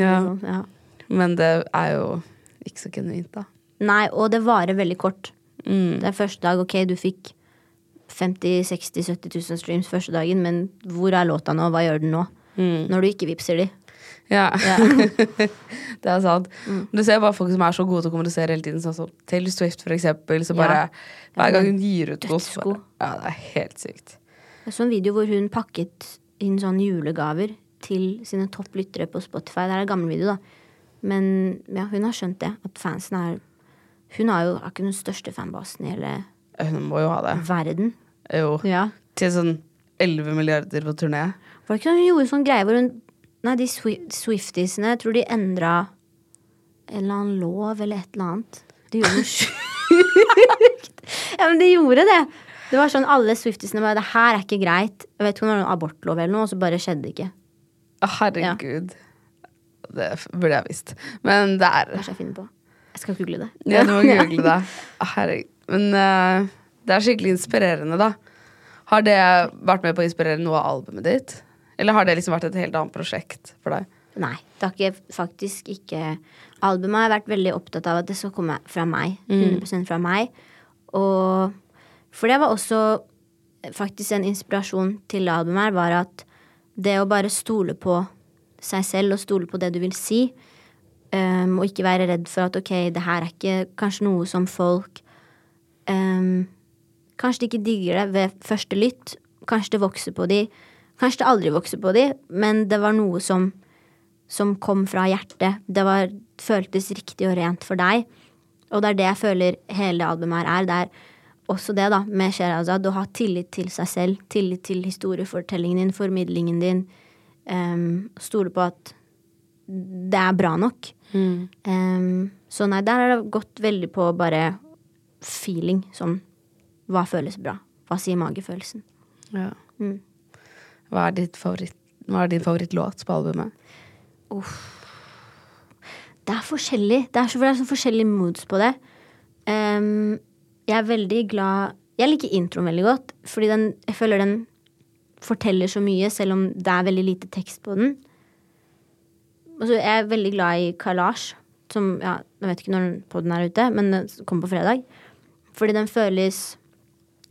Ja. Sånn, ja. Men det er jo ikke så genuint, da. Nei, og det varer veldig kort. Det er første dag, ok, du fikk 50 60 70 000 streams første dagen, men hvor er låta nå? Hva gjør den nå? Når du ikke vippser de. Ja. det er sant. Du ser bare folk som er så gode til å kommunisere hele tiden, sånn som Taylor Swift, for eksempel. Så bare hver gang hun gir ut noe, så bare Ja, det er helt sykt. Jeg så en video hvor hun pakket inn sånne julegaver til sine topplyttere på Spotify. Det er en gammel video, da. Men ja, hun har skjønt det. At fansen er Hun har jo er ikke den største fanbasen i hele Hun må jo ha det. verden. Jo. Ja. Til sånn 11 milliarder på turné. Var det ikke sånn hun gjorde sånn greie hvor hun Nei, de Swi- Swiftiesene, jeg tror de endra en eller annen lov eller et eller annet. De gjorde noe sjukt. ja, men de gjorde det. Det var sånn alle Swiftiesene bare Det her er ikke greit. Jeg vet ikke om det var noen abortlov eller noe, og så bare skjedde det ikke. Herregud. Herregud. Det burde jeg visst. Men det er Kanskje jeg finner på. Jeg skal google det. Ja, du må google det. Herregud. Men uh, det er skikkelig inspirerende, da. Har det vært med på å inspirere noe av albumet ditt? Eller har det liksom vært et helt annet prosjekt for deg? Nei, det har ikke, faktisk ikke Albumet har vært veldig opptatt av at det skal komme fra meg. 100% fra meg. Og For det var også faktisk en inspirasjon til albumet her, var at det å bare stole på seg selv og stole på det du vil si, um, og ikke være redd for at ok, det her er ikke kanskje noe som folk um, Kanskje de ikke digger det ved første lytt. Kanskje det vokser på de. Kanskje det aldri vokser på de, men det var noe som som kom fra hjertet. Det var, føltes riktig og rent for deg. Og det er det jeg føler hele albumet her er. Det er også det, da, med Sherazad. Å ha tillit til seg selv. Tillit til historiefortellingen din, formidlingen din. Um, stole på at det er bra nok. Um, så nei, der har det gått veldig på bare feeling. Sånn hva føles bra? Hva sier magefølelsen? Ja. Mm. Hva er, favoritt, hva er din favorittlåt på albumet? Det er forskjellig. Det er så, det er så forskjellige moods på det. Um, jeg er veldig glad Jeg liker introen veldig godt, fordi den, jeg føler den forteller så mye, selv om det er veldig lite tekst på den. Altså, jeg er veldig glad i Kalash, som ja, Jeg vet ikke når podden er ute, men den kommer på fredag. Fordi den føles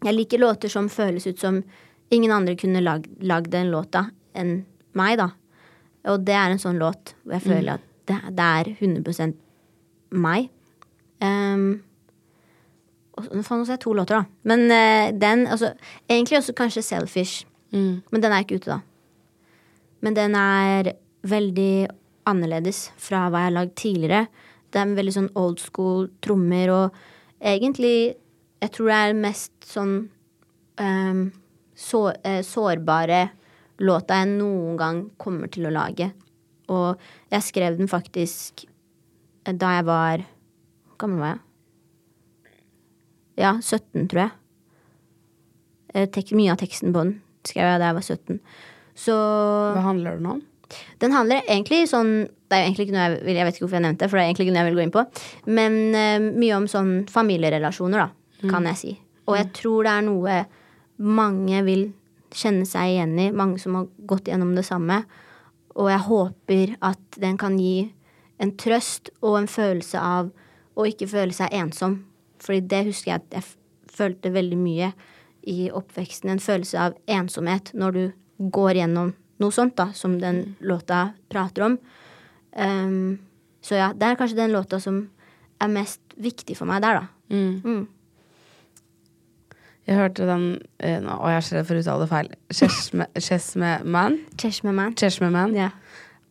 Jeg liker låter som føles ut som ingen andre kunne lag- lagd den låta enn meg, da. Og det er en sånn låt hvor jeg føler at det, det er 100 meg. Um, og nå sa jeg to låter, da. Men uh, den altså, Egentlig også kanskje Selfish. Men den er ikke ute, da. Men den er veldig annerledes fra hva jeg har lagd tidligere. Det er veldig sånn old school trommer og egentlig Jeg tror det er mest sånn um, så, eh, sårbare låta jeg noen gang kommer til å lage. Og jeg skrev den faktisk eh, da jeg var Hvor gammel var jeg? Ja, 17, tror jeg. Jeg Tek, mye av teksten på den skrev jeg da jeg var 17. Så Hva handler den om? den handler egentlig sånn Det er egentlig ikke noe jeg vil Jeg vet ikke hvorfor jeg nevnte det, for det er egentlig ikke noe jeg vil gå inn på. Men eh, mye om sånn familierelasjoner, da, kan jeg si. Og jeg tror det er noe mange vil kjenne seg igjen i. Mange som har gått gjennom det samme. Og jeg håper at den kan gi en trøst og en følelse av å ikke føle seg ensom. Fordi det husker jeg at jeg følte veldig mye i oppveksten. En følelse av ensomhet når du går gjennom noe sånt, da, som den låta prater om. Um, så ja, det er kanskje den låta som er mest viktig for meg der, da. Mm. Jeg hørte den eh, nå- jeg er så redd for å uttale det feil. Cheshme- Cheshmeman. Cheshmeman. Cheshmeman. Ja.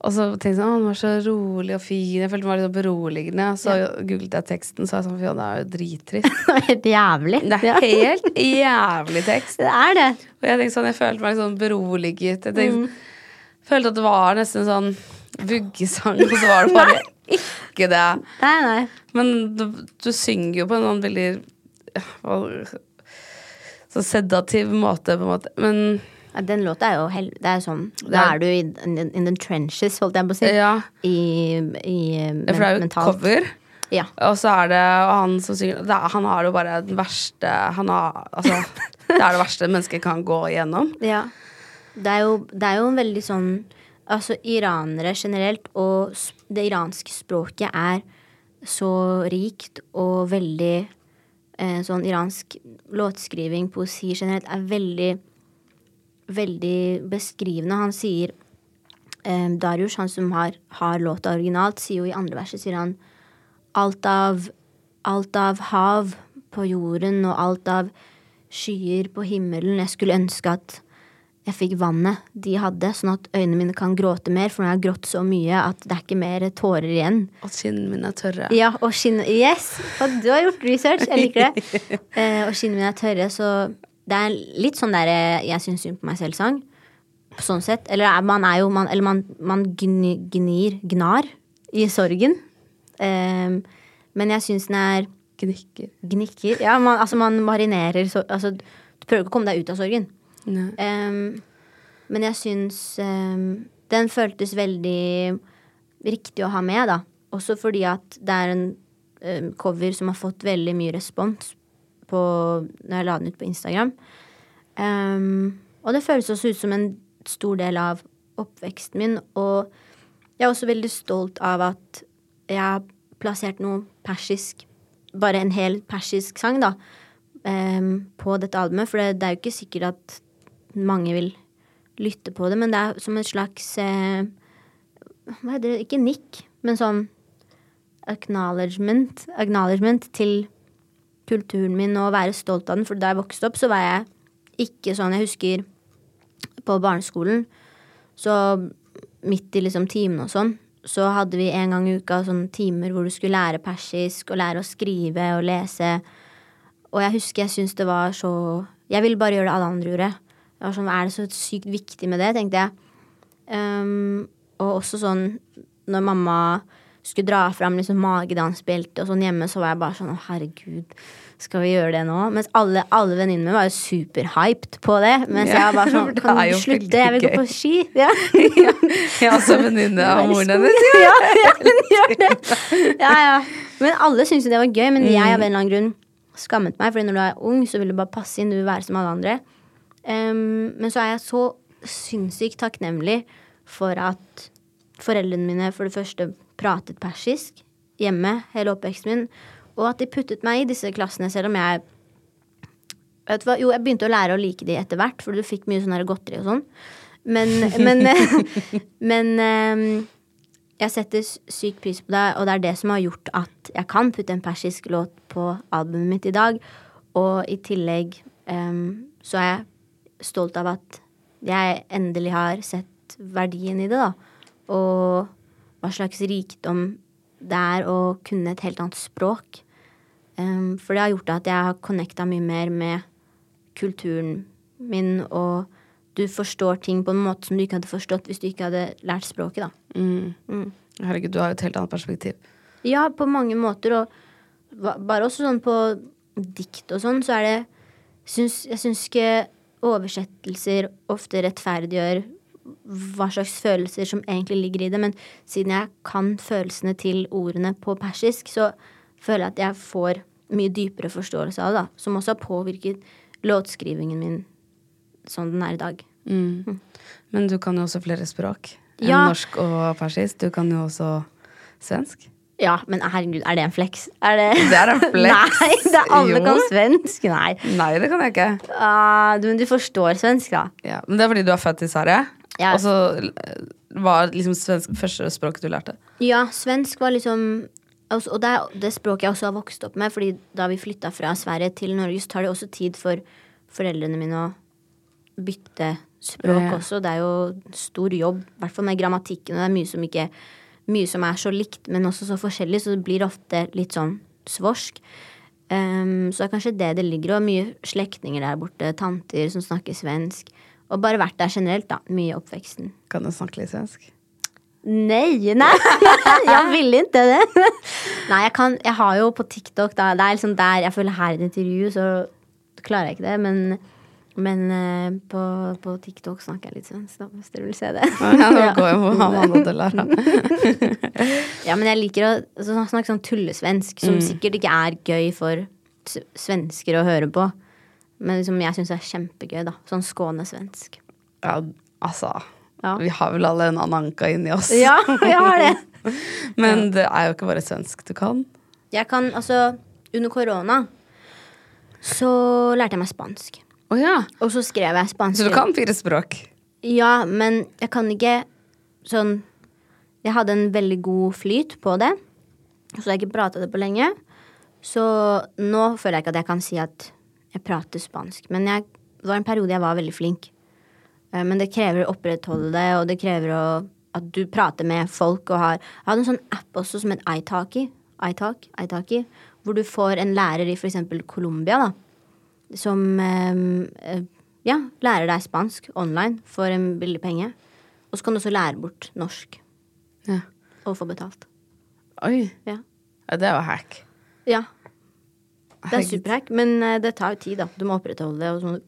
Og så tenkte jeg sånn, den var så rolig og fin. Jeg følte den var litt beroligende. Så googlet jeg teksten, så var jeg sånn, fy, det er jo drittrist. Det er helt jævlig. Det er helt jævlig tekst. Det er det. Og jeg tenkte sånn, jeg følte meg litt sånn beroliget. Jeg tenkte, følte at det var nesten sånn vuggesang, og så var det bare ikke det. Nei, nei. Men du, du synger jo på en sånn veldig Så sedativ måte, på en måte. Men Ja, den låta er jo hel... Det er sånn Da er- du i in, in the trenches, holdt jeg på å si. ja, I, i men, for det er jo mentalt. cover. Ja. Og så er det han som synger det Han har jo bare den verste Han har Altså, det er det verste mennesket kan gå igjennom. ja. Det er, jo, det er jo en veldig sånn Altså, iranere generelt og det iranske språket er så rikt og veldig sånn iransk låtskriving, poesi generelt, er veldig veldig beskrivende. Han sier eh, Darius, han som har, har låta originalt, sier jo i andre verset sier han alt av, alt av hav på jorden og alt av skyer på himmelen. Jeg skulle ønske at jeg fikk vannet de hadde, sånn at øynene mine kan gråte mer, for nå har jeg grått så mye at det er ikke mer tårer igjen. Og kinnene mine er tørre. Ja, og skinn... Yes! For du har gjort research. Jeg liker det. Eh, og skinnene mine er tørre, så det er litt sånn der eh, jeg syns synd på meg selv-sang. Sånn sett. Eller er- man er jo man, Eller man, man gni, gnir Gnar i sorgen. Eh, men jeg syns den er Gnikker. Gnikker. Ja, man, altså man marinerer så, Altså, du prøver ikke å komme deg ut av sorgen. Ehm, men jeg syns um, den føltes veldig riktig å ha med, da. Også fordi at det er en um, cover som har fått veldig mye respons på, når jeg la den ut på Instagram. Og det føles også ut som en stor del av oppveksten min. Og jeg er også veldig stolt av at jeg har plassert noe persisk, bare en hel persisk sang, da, um, på dette albumet. For det, det er jo ikke sikkert at mange vil lytte på det, men det er som et slags eh, Hva heter det? Ikke nikk, men sånn acknowledgement, acknowledgement til kulturen min og være stolt av den. For da jeg vokste opp, så var jeg ikke sånn Jeg husker på barneskolen, så midt i liksom timene og sånn, så hadde vi en gang i uka sånne timer hvor du skulle lære persisk og lære å skrive og lese. Og jeg husker jeg syntes det var så Jeg ville bare gjøre det alle andre gjorde. Det var sånn, er det så sykt viktig med det, tenkte jeg. Um, og også sånn når mamma skulle dra fram liksom magedansbelte og sånn hjemme, så var jeg bare sånn å herregud, skal vi gjøre det nå? Mens alle, alle venninnene mine var jo superhyped på det. Mens Ja, jeg var bare sånn Kan du slutte? Jeg vil gå på ski. Ja. ja, ja også venninne av moren hennes. ja, ja, men gjør det. Ja, ja. Men alle syntes jo det var gøy, men jeg av en eller annen grunn skammet meg. Fordi når du er ung, så vil du bare passe inn, du vil være som alle andre. Ehm, men så er jeg så sinnssykt takknemlig for at foreldrene mine for det første pratet persisk hjemme hele oppveksten min, og at de puttet meg i disse klassene, selv om jeg Vet hva? Jo, jeg begynte å lære å like de etter hvert, for du fikk mye sånn godteri og sånn. Men, men, men um, jeg setter sykt pris på det, og det er det som har gjort at jeg kan putte en persisk låt på albumet mitt i dag. Og i tillegg um, så er jeg stolt av at jeg endelig har sett verdien i det, da. Og hva slags rikdom det er å kunne et helt annet språk. Um, for det har gjort at jeg har connecta mye mer med kulturen min, og du forstår ting på en måte som du ikke hadde forstått hvis du ikke hadde lært språket, da. Mm. Herregud, du har jo et helt annet perspektiv. Ja, på mange måter, og bare også sånn på dikt og sånn, så er det syns, Jeg syns ikke oversettelser ofte rettferdiggjør hva slags følelser som egentlig ligger i det, men siden jeg kan følelsene til ordene på persisk, så føler jeg at jeg får mye dypere forståelse av det, da, som også har påvirket låtskrivingen min sånn den er i dag. Mm. Men du kan jo også flere språk enn Ja. norsk og persisk. Du kan jo også svensk. Ja, men herregud, er det en flex? Er det Det er en flex. Nei, det er alle Jo. kan svensk. Nei. Nei, det kan jeg ikke. Uh, du, men du forstår svensk, da? Ja, men det er fordi du er født i Sverige. Ja. Og så eh, var liksom svensk første språket du lærte. Ja, svensk var liksom altså, Og det er det språket jeg også har vokst opp med. Fordi da vi flytta fra Sverige til Norge, så tar det også tid for foreldrene mine å bytte språk Ja. også. Det er jo stor jobb, i hvert fall med grammatikken. Og det er mye som, ikke, mye som er så likt, men også så forskjellig, så det blir ofte litt sånn svorsk. Um, så det er kanskje det det ligger, og mye slektninger der borte. Tanter som snakker svensk. Og bare vært der generelt, da. Mye i oppveksten. Kan du snakke litt svensk? Nei, nei, jeg ville ikke det. Nei, jeg kan Jeg har jo på TikTok, da Det er liksom der jeg føler her i et intervju, så klarer jeg ikke det. Men, men uh, på, på TikTok snakker jeg litt svensk, da, hvis dere vil se det. Ja, nå går på Amanda til lære. Ja, men jeg liker å altså, snakke sånn tullesvensk, som sikkert ikke er gøy for svensker å høre på. Men som jeg syns er kjempegøy, da. Sånn skånesvensk. Ja, altså. Ja. Vi har vel alle en Ananka inni oss. Ja, vi har det. Men det er jo ikke bare svensk du kan. Jeg kan altså Under korona så lærte jeg meg spansk. Å ja. Og så skrev jeg spansk. Så du kan fire språk? Ja, men jeg kan ikke sånn Jeg hadde en veldig god flyt på det, så jeg ikke prata det på lenge. Så nå føler jeg ikke at jeg kan si at jeg prater spansk. Men jeg, det var en periode jeg var veldig flink. Eh, Men det krever å opprettholde det, og det krever å, at du prater med folk og har Jeg hadde en sånn app også som het iTalki, iTalk, iTalki, hvor du får en lærer i f.eks. Colombia, da, som eh, ja, lærer deg spansk online for en billig penge. Og så kan du også lære bort norsk Ja. og få betalt. Oi. Ja. Ja, det er jo hack. ja. Det er superhack, men eh, det tar jo tid, da. Du må opprettholde det og sånn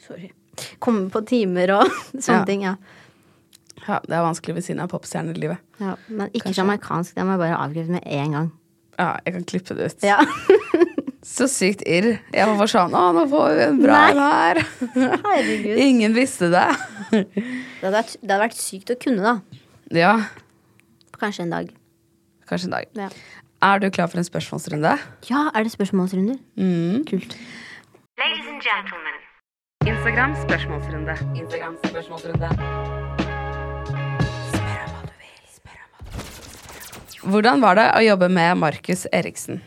Sorry. Komme på timer og sånne Ja. ting, ja. Ja, det er vanskelig ved siden av popstjernelivet. ja. Men ikke Kanskje. amerikansk, Det må jeg bare avkreve med en gang. Ja, jeg kan klippe det ut. Ja. Så sykt irr. Jeg var bare sånn Å, nå får vi en bra en her. Herregud. Ingen visste det. Det hadde, vært, det hadde vært sykt å kunne, da. Ja, Kanskje en dag. kanskje en dag. Ja, Er du klar for en spørsmålsrunde? ja er det spørsmålsrunder? Mm. Kult. Ladies and gentlemen, Instagram spørsmålsrunde. Instagram spørsmålsrunde. Spør om hva du vil. Spør om hva du vil. Hvordan var det å jobbe med Markus Eriksen?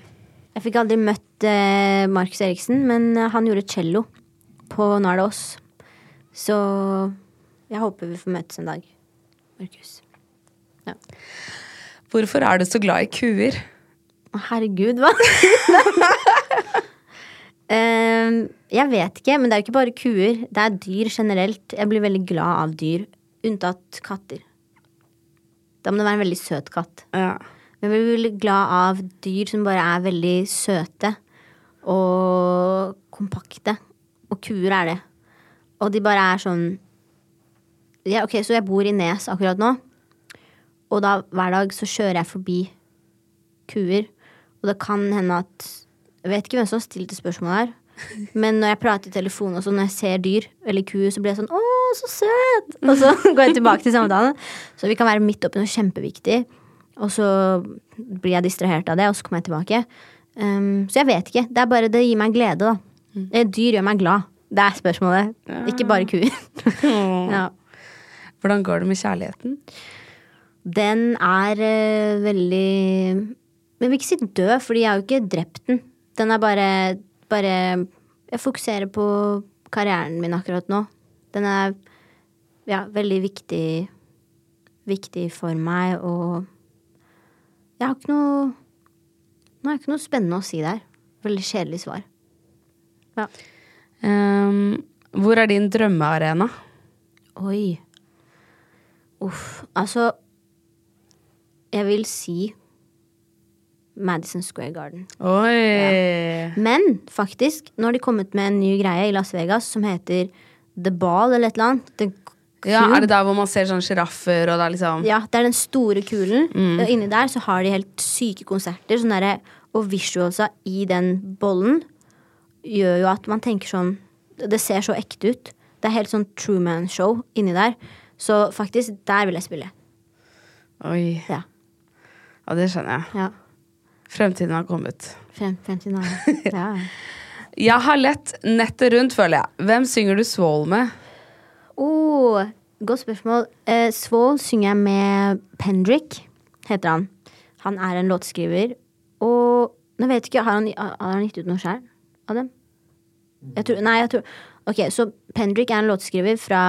Jeg fikk aldri møtt eh, Markus Eriksen, men eh, han gjorde cello på Nå er det oss. Så jeg håper vi får møtes en dag. Markus. Ja. Hvorfor er du så glad i kuer? Herregud, hva? Ehm, jeg vet ikke, men det er jo ikke bare kuer. Det er dyr generelt. Jeg blir veldig glad av dyr. Unntatt katter. Da må det være en veldig søt katt. Ja. Men vi blir glad av dyr som bare er veldig søte og kompakte. Og kuer er det. Og de bare er sånn ja, Ok, så jeg bor i Nes akkurat nå. Og da hver dag så kjører jeg forbi kuer. Og det kan hende at Jeg vet ikke hvem som har stilt det spørsmålet her. Men når jeg prater i telefon og sånn, når jeg ser dyr eller kuer, så blir jeg sånn 'Å, så søt!' Og så går jeg tilbake til samtalen. Så vi kan være midt oppi noe kjempeviktig. Og så blir jeg distrahert av det, og så kommer jeg tilbake. Um, så jeg vet ikke. Det er bare det gir meg glede, da. Mm. Dyr gjør meg glad. Det er spørsmålet. Ikke bare kuer. ja. Hvordan går det med kjærligheten? Den er uh, veldig jeg vil ikke si død, fordi jeg har jo ikke drept den. Den er bare, bare Jeg fokuserer på karrieren min akkurat nå. Den er ja, veldig viktig Viktig for meg, og jeg har ikke noe Nå har jeg ikke noe spennende å si der. Veldig kjedelig svar. Ja. Um, hvor er din drømmearena? Oi. Uff. Altså Jeg vil si Madison Square Garden. Oi! Men faktisk, nå har de kommet med en ny greie i Las Vegas som heter The Ball eller et eller annet. The Ja, er det der hvor man ser sånn sjiraffer er liksom Ja, det er den store kulen. Og inni der så har de helt syke konserter. Sånn derre- og visualsa i den bollen gjør jo at man tenker sånn Det ser så ekte ut. Det er helt sånn Truman-show inni der. Så faktisk, der vil jeg spille. Oi. Ja. Ja, det skjønner jeg. ja. Fremtiden har kommet. Fem, 50 dager. Ja. Jeg har lett nettet rundt, føler jeg. Hvem synger du Svål med? Oh, godt spørsmål. Eh, Svål synger jeg med Pendrick, heter han. Han er en låtskriver. Og nå vet jeg ikke, har han, har han gitt ut noe sjøl av dem? Jeg tror, nei, jeg tror Ok, så Pendrick er en låtskriver fra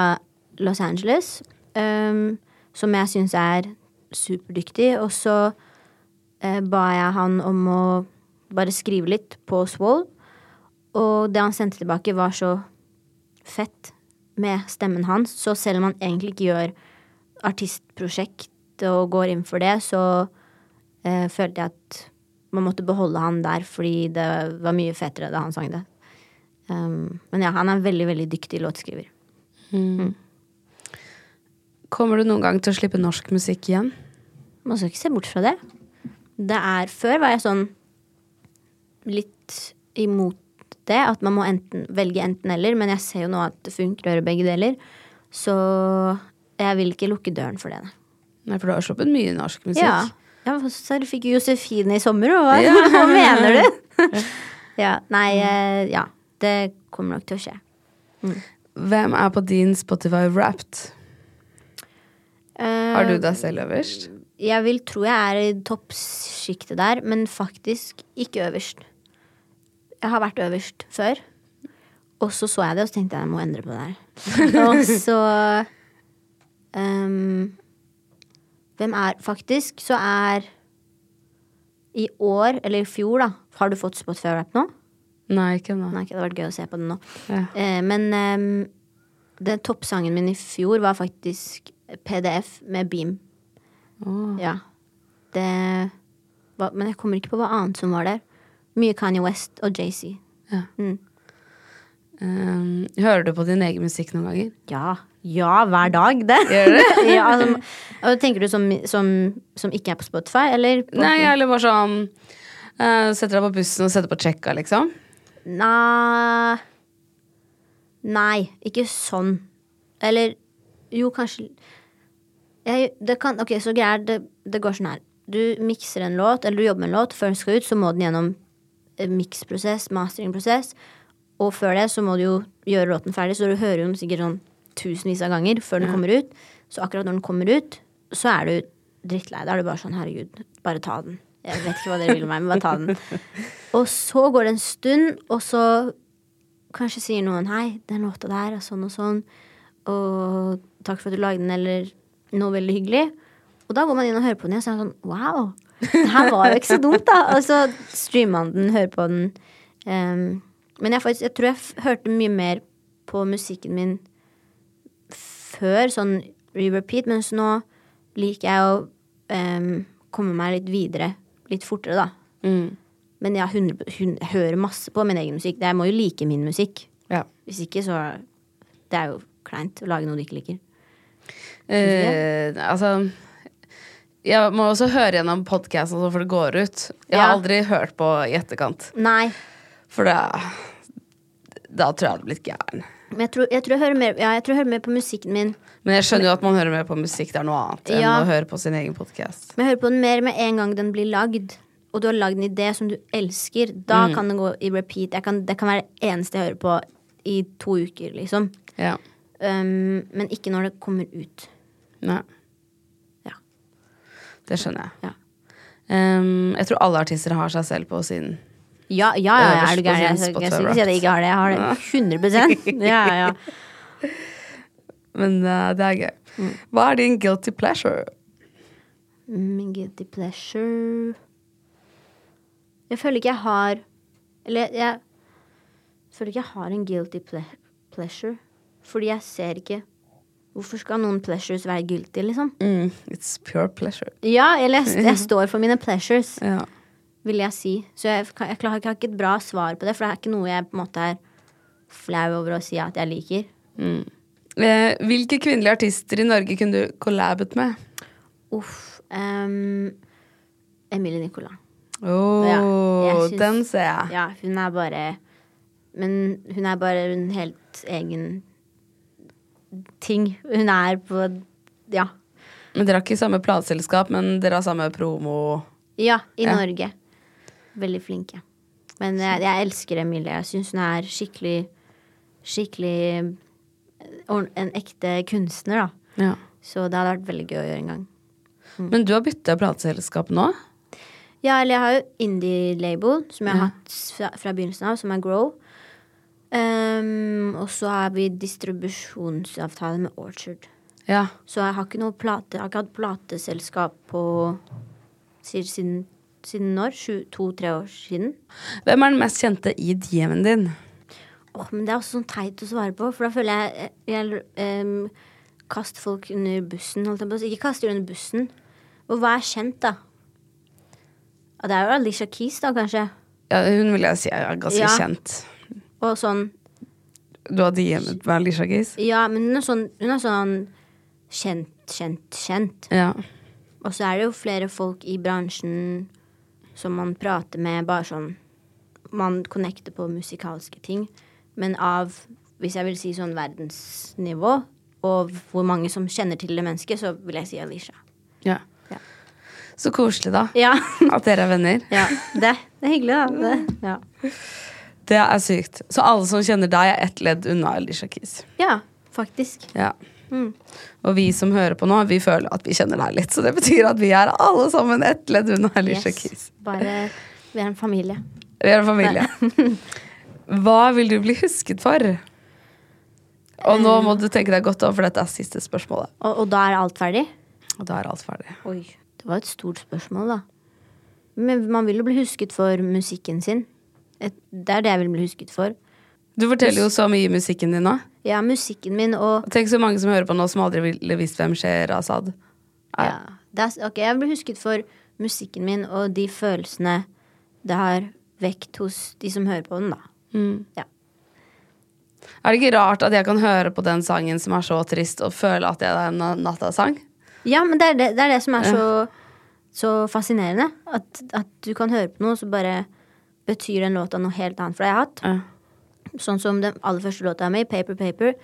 Los Angeles. Um, som jeg syns er superdyktig. Og så eh, ba jeg han om å bare skrive litt på Swall. Og det han sendte tilbake, var så fett med stemmen hans. Så selv om han egentlig ikke gjør artistprosjekt og går inn for det, så eh, følte jeg at man måtte beholde han der fordi det var mye fetere da han sang det. Um, men ja, han er en veldig, veldig dyktig låtskriver. Kommer du noen gang til å slippe norsk musikk igjen? Man skal ikke se bort fra det. Det er Før var jeg sånn litt imot det, at man må enten, velge enten-eller, men jeg ser jo nå at det funker å gjøre begge deler. Så jeg vil ikke lukke døren for det. nei. For du har sluppet mye norsk musikk. Ja. ja så fikk Josefine i sommer, og hva, Ja. hva mener du? ja. Nei, eh, ja. Det kommer nok til å skje. Hvem er på din Spotify Wrapped? Uh, Har du deg selv øverst? Jeg vil tro jeg er i toppsjiktet der, men faktisk ikke øverst. Jeg har vært øverst før, og så så jeg det, og så tenkte jeg jeg må endre på det her. og så um, Hvem er Faktisk så er i år, eller i fjor, da Har du fått Spotify Rap nå? Nei, ikke nå. Nei, det hadde vært gøy å se på den nå. Ja. Uh, men um, den toppsangen min i fjor var faktisk PDF med Beam. Ja. Det var, Men jeg kommer ikke på hva annet som var der. Mye Kanye West og JC. Ja. Mm. Um, hører du på din egen musikk noen ganger? Ja. Ja, hver dag, det. Gjør du? ja, altså, tenker du som, som, som ikke er på Spotify, eller? På, Nei, eller bare sånn uh, Setter deg på bussen og setter på checka, liksom? Nei Nei, ikke sånn. Eller jo, kanskje jeg, det kan, Ok, så greia er det, det går sånn her. Du mikser en låt, eller du jobber med en låt. Før den skal ut, så må den gjennom en miksprosess, masteringprosess. Og før det så må du jo gjøre låten ferdig, så du hører jo den sikkert sånn tusenvis av ganger før den kommer ut. Så akkurat når den kommer ut, så er du drittlei. Da er du bare sånn herregud, bare ta den. Jeg vet ikke hva dere vil meg, men bare ta den. Og så går det en stund, og så kanskje sier noen hei, den låta der er sånn og sånn, og takk for at du lagde den, eller noe veldig hyggelig. Og da går man inn og hører på den igjen, og så er det sånn wow, det her var jo ikke så dumt, da. Og så streamer man den, hører på den. Um, men jeg, faktisk, jeg tror jeg hørte mye mer på musikken min før, sånn re-repeat, mens nå liker jeg å um, komme meg litt videre, litt fortere, da. Mm. Men jeg, har 100, hun- jeg hører masse på min egen musikk. Jeg må jo like min musikk. Ja. Hvis ikke, så Det er jo kleint å lage noe du ikke liker. Eh, altså Jeg må også høre gjennom podkasten før det går ut. Jeg har Ja. aldri hørt på i etterkant. Nei. For da Da tror jeg jeg hadde blitt gæren. Men jeg tror jeg, tror jeg, hører, mer, ja, jeg tror jeg hører mer på musikken min. Men jeg skjønner jo at man hører mer på musikk. Det er noe annet enn å høre på sin egen podkast. Men jeg hører på den mer med en gang den blir lagd. Og du har lagd en idé som du elsker. Da kan den gå i repeat. Kan, det kan være det eneste jeg hører på i to uker, liksom. Ja. Um, men ikke når det kommer ut. Nei. Det skjønner jeg. Ja. Um, jeg tror alle artister har seg selv på sin Ja, ja, ja, ja er du gæren? Jeg, skal ikke si at jeg ikke har det. Jeg har det 100% Ja, ja. Men uh, det er gøy. Mm. Hva er din guilty pleasure? Min guilty pleasure Jeg føler ikke jeg har Eller jeg føler ikke jeg har en guilty ple pleasure. Fordi jeg ser ikke Hvorfor skal noen pleasures være guilty, liksom? Mm, it's pure pleasure. Ja, eller jeg, jeg står for mine pleasures, Ja. vil jeg si. Så jeg, jeg, jeg har ikke et bra svar på det, for det er ikke noe jeg på en måte er flau over å si at jeg liker. Eh, hvilke kvinnelige artister i Norge kunne du collabet med? Uff. Um, Emilie Nicolas. Oh, Ja, syns- den ser jeg. Ja, hun er bare Men hun er bare en helt egen ting. Hun er på Ja. Men Dere har ikke samme plateselskap, men dere har samme promo. Ja, i Ja. Norge. Veldig flinke. Men jeg, jeg elsker Emilie. Jeg syns hun er skikkelig Skikkelig en ekte kunstner, da. Ja. Så det hadde vært veldig gøy å gjøre en gang. Men du har bytta plateselskap nå? Ja, eller jeg har jo indie-label, som jeg har Ja. hatt fra, fra begynnelsen av, som er Grow. Um, og så har vi distribusjonsavtale med Orchard. Ja. Så jeg har ikke noe plate Jeg har ikke hatt plateselskap på siden, siden når? To-tre år siden. Hvem er den mest kjente i DM-en din? Åh, men det er også sånn teit å svare på, for da føler jeg jeg um, kaster folk under bussen, holdt jeg på. Ikke kaster under bussen. Og hva er kjent, da? Og det er jo Alicia Keys, da, kanskje. Ja, hun vil jeg si er ganske Ja. kjent. Og sånn Du har DM-et med Alicia Keys? Ja, men hun er sånn, hun er sånn kjent, kjent, kjent. Ja. Og så er det jo flere folk i bransjen som man prater med, bare sånn Man connecter på musikalske ting. Men av, hvis jeg vil si sånn verdensnivå, og hvor mange som kjenner til det mennesket, så vil jeg si Alicia. Ja. Ja. Så koselig, da. Ja. At dere er venner. ja. Det, det er hyggelig, da. Det, ja. Det er sykt. Så alle som kjenner deg, er ett ledd unna Alicia Keys. ja, faktisk. Ja. Mm. Og vi som hører på nå, vi føler at vi kjenner deg litt. Så det betyr at vi er alle sammen ett ledd unna Alicia Yes. Keys. Bare vi er en familie. Vi er en familie. Hva vil du bli husket for? Og nå må du tenke deg godt om, for dette er siste spørsmålet. Og, og da er alt ferdig? Og da er alt ferdig. Oi. Det var et stort spørsmål, da. Men man vil jo bli husket for musikken sin. Et, det er det jeg vil bli husket for. Du forteller jo så mye i musikken din nå. Ja, musikken min og Tenk så mange som hører på nå, som aldri ville visst hvem Sherazad er. ja, det er, Ok, jeg vil bli husket for musikken min og de følelsene det har vekt hos de som hører på den, da. Mm. Ja. Er det ikke rart at jeg kan høre på den sangen som er så trist, og føle at det er en nattasang? Ja, men det er det, det, er det som er så, så fascinerende. At, at du kan høre på noe, så bare betyr den låta noe helt annet for deg. Jeg har hatt Ja. Sånn som den aller første låta mi, Paper Paper.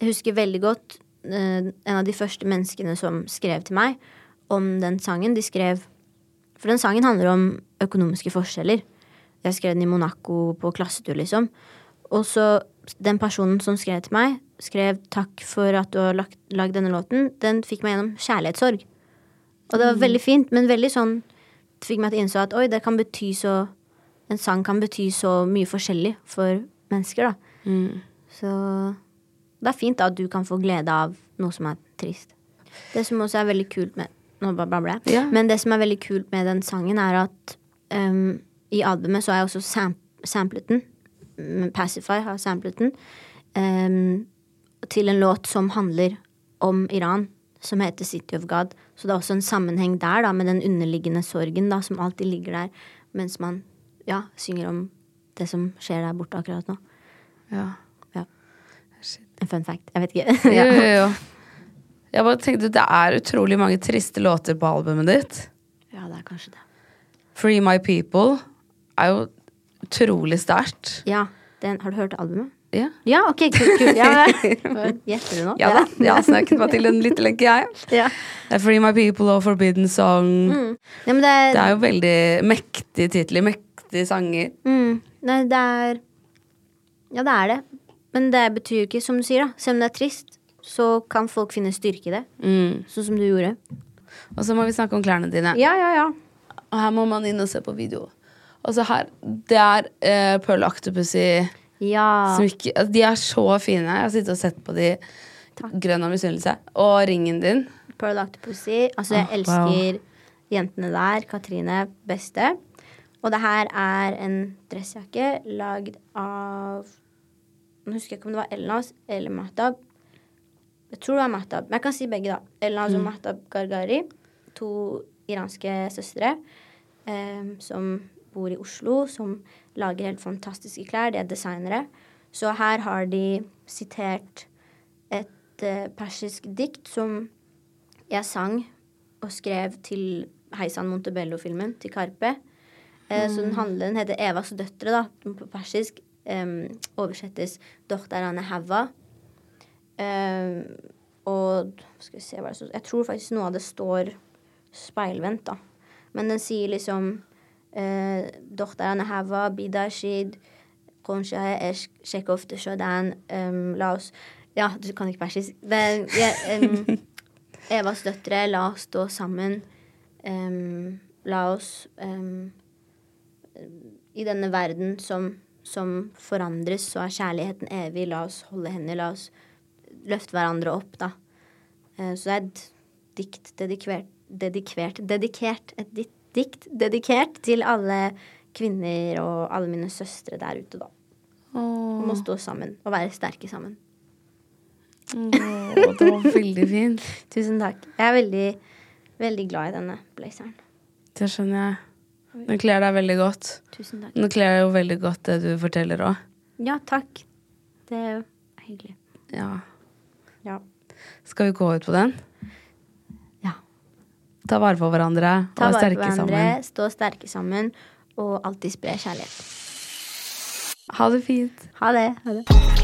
Jeg husker veldig godt eh, en av de første menneskene som skrev til meg om den sangen. De skrev For den sangen handler om økonomiske forskjeller. Jeg skrev den i Monaco på klassetur, liksom. Og så den personen som skrev til meg, skrev 'takk for at du har lagt, lagd denne låten'. Den fikk meg gjennom kjærlighetssorg. Og det var veldig fint, men veldig sånn Det fikk meg til å innse at oi, det kan bety så En sang kan bety så mye forskjellig for mennesker, da. Mm. Så det er fint da at du kan få glede av noe som er trist. Det som også er veldig kult med Nå babler jeg. Ja. Men det som er veldig kult med den sangen, er at um, i albumet så har jeg også sam samplet den. Pacify har samplet den. Um, til en låt som handler om Iran, som heter City of God. Så det er også en sammenheng der da, med den underliggende sorgen da, som alltid ligger der, mens man ja, synger om det som skjer der borte akkurat nå. Ja. Ja. En fun fact. Jeg vet ikke. Jo, jo, jo. Jeg bare tenkte Det er utrolig mange triste låter på albumet ditt. ja, det er kanskje det. Free My People er jo utrolig sterkt. Ja, den, Har du hørt albumet? Ja. Ja, ok, kult. kult. Ja, Gjetter du nå? Ja da. Jeg har snakket meg til en lyttelenke, jeg. Ja. Free My People og Forbidden Song. Ja, men det er, Det er jo veldig mektige titler. Mektige sanger. mm, nei, det er Ja, det er det. Men det betyr jo ikke, som du sier, da. Selv om det er trist, så kan folk finne styrke i det. Mm. Sånn som du gjorde. Og så må vi snakke om klærne dine. Ja, ja, ja. Og her må man inn og se på video. Og så her, Det er uh, Pearl Octopussy Ja. smykke. Altså, de er så fine. Jeg har sittet og sett på de grønn av misunnelse. Og ringen din. Pearl Octopussy. Altså, jeg oh, elsker jentene der. Katrine, beste. Og det her er en dressjakke lagd av Nå husker jeg ikke om det var Elnas eller Mahtab. Jeg tror det var Mahtab, men jeg kan si begge, da. Elnaz og Mahtab Gargari. To iranske søstre eh, som bor i Oslo, som lager helt fantastiske klær. De er designere. Så her har de sitert et eh, persisk dikt som jeg sang og skrev til Heisan Montebello-filmen, til Karpe. Eh, Så den handler, den heter Evas døtre, da, på persisk. em, oversettes 'Dochterane Hava'. Em, og skal vi se hva det står Jeg tror faktisk noe av det står speilvendt, da. Men den sier liksom eh, 'Dochterane Hava, Bidashid, um, La oss Ja, du kan ikke persisk. Det, ja, em, Evas døtre, la oss stå sammen. Em, la oss em, I denne verden som, som forandres, så er kjærligheten evig. La oss holde hender. La oss løfte hverandre opp, da. Eh, så det er et dikt dedikert, dedikert, dedikert Et di- dikt dedikert til alle kvinner og alle mine søstre der ute, da. Om å stå sammen og være sterke sammen. Åh, det var veldig fint. Tusen takk. Jeg er veldig, veldig glad i denne blazeren. Det skjønner jeg. Den kler deg veldig godt. Tusen takk. Den kler jo veldig godt det du forteller òg. Ja, takk. Det er hyggelig. Ja. Ja. Skal vi gå ut på den? Ja. Ta vare på hverandre Ta og vare på hverandre, sammen. stå sterke sammen, og alltid spre kjærlighet. Ha det fint. Ha det. Ha det.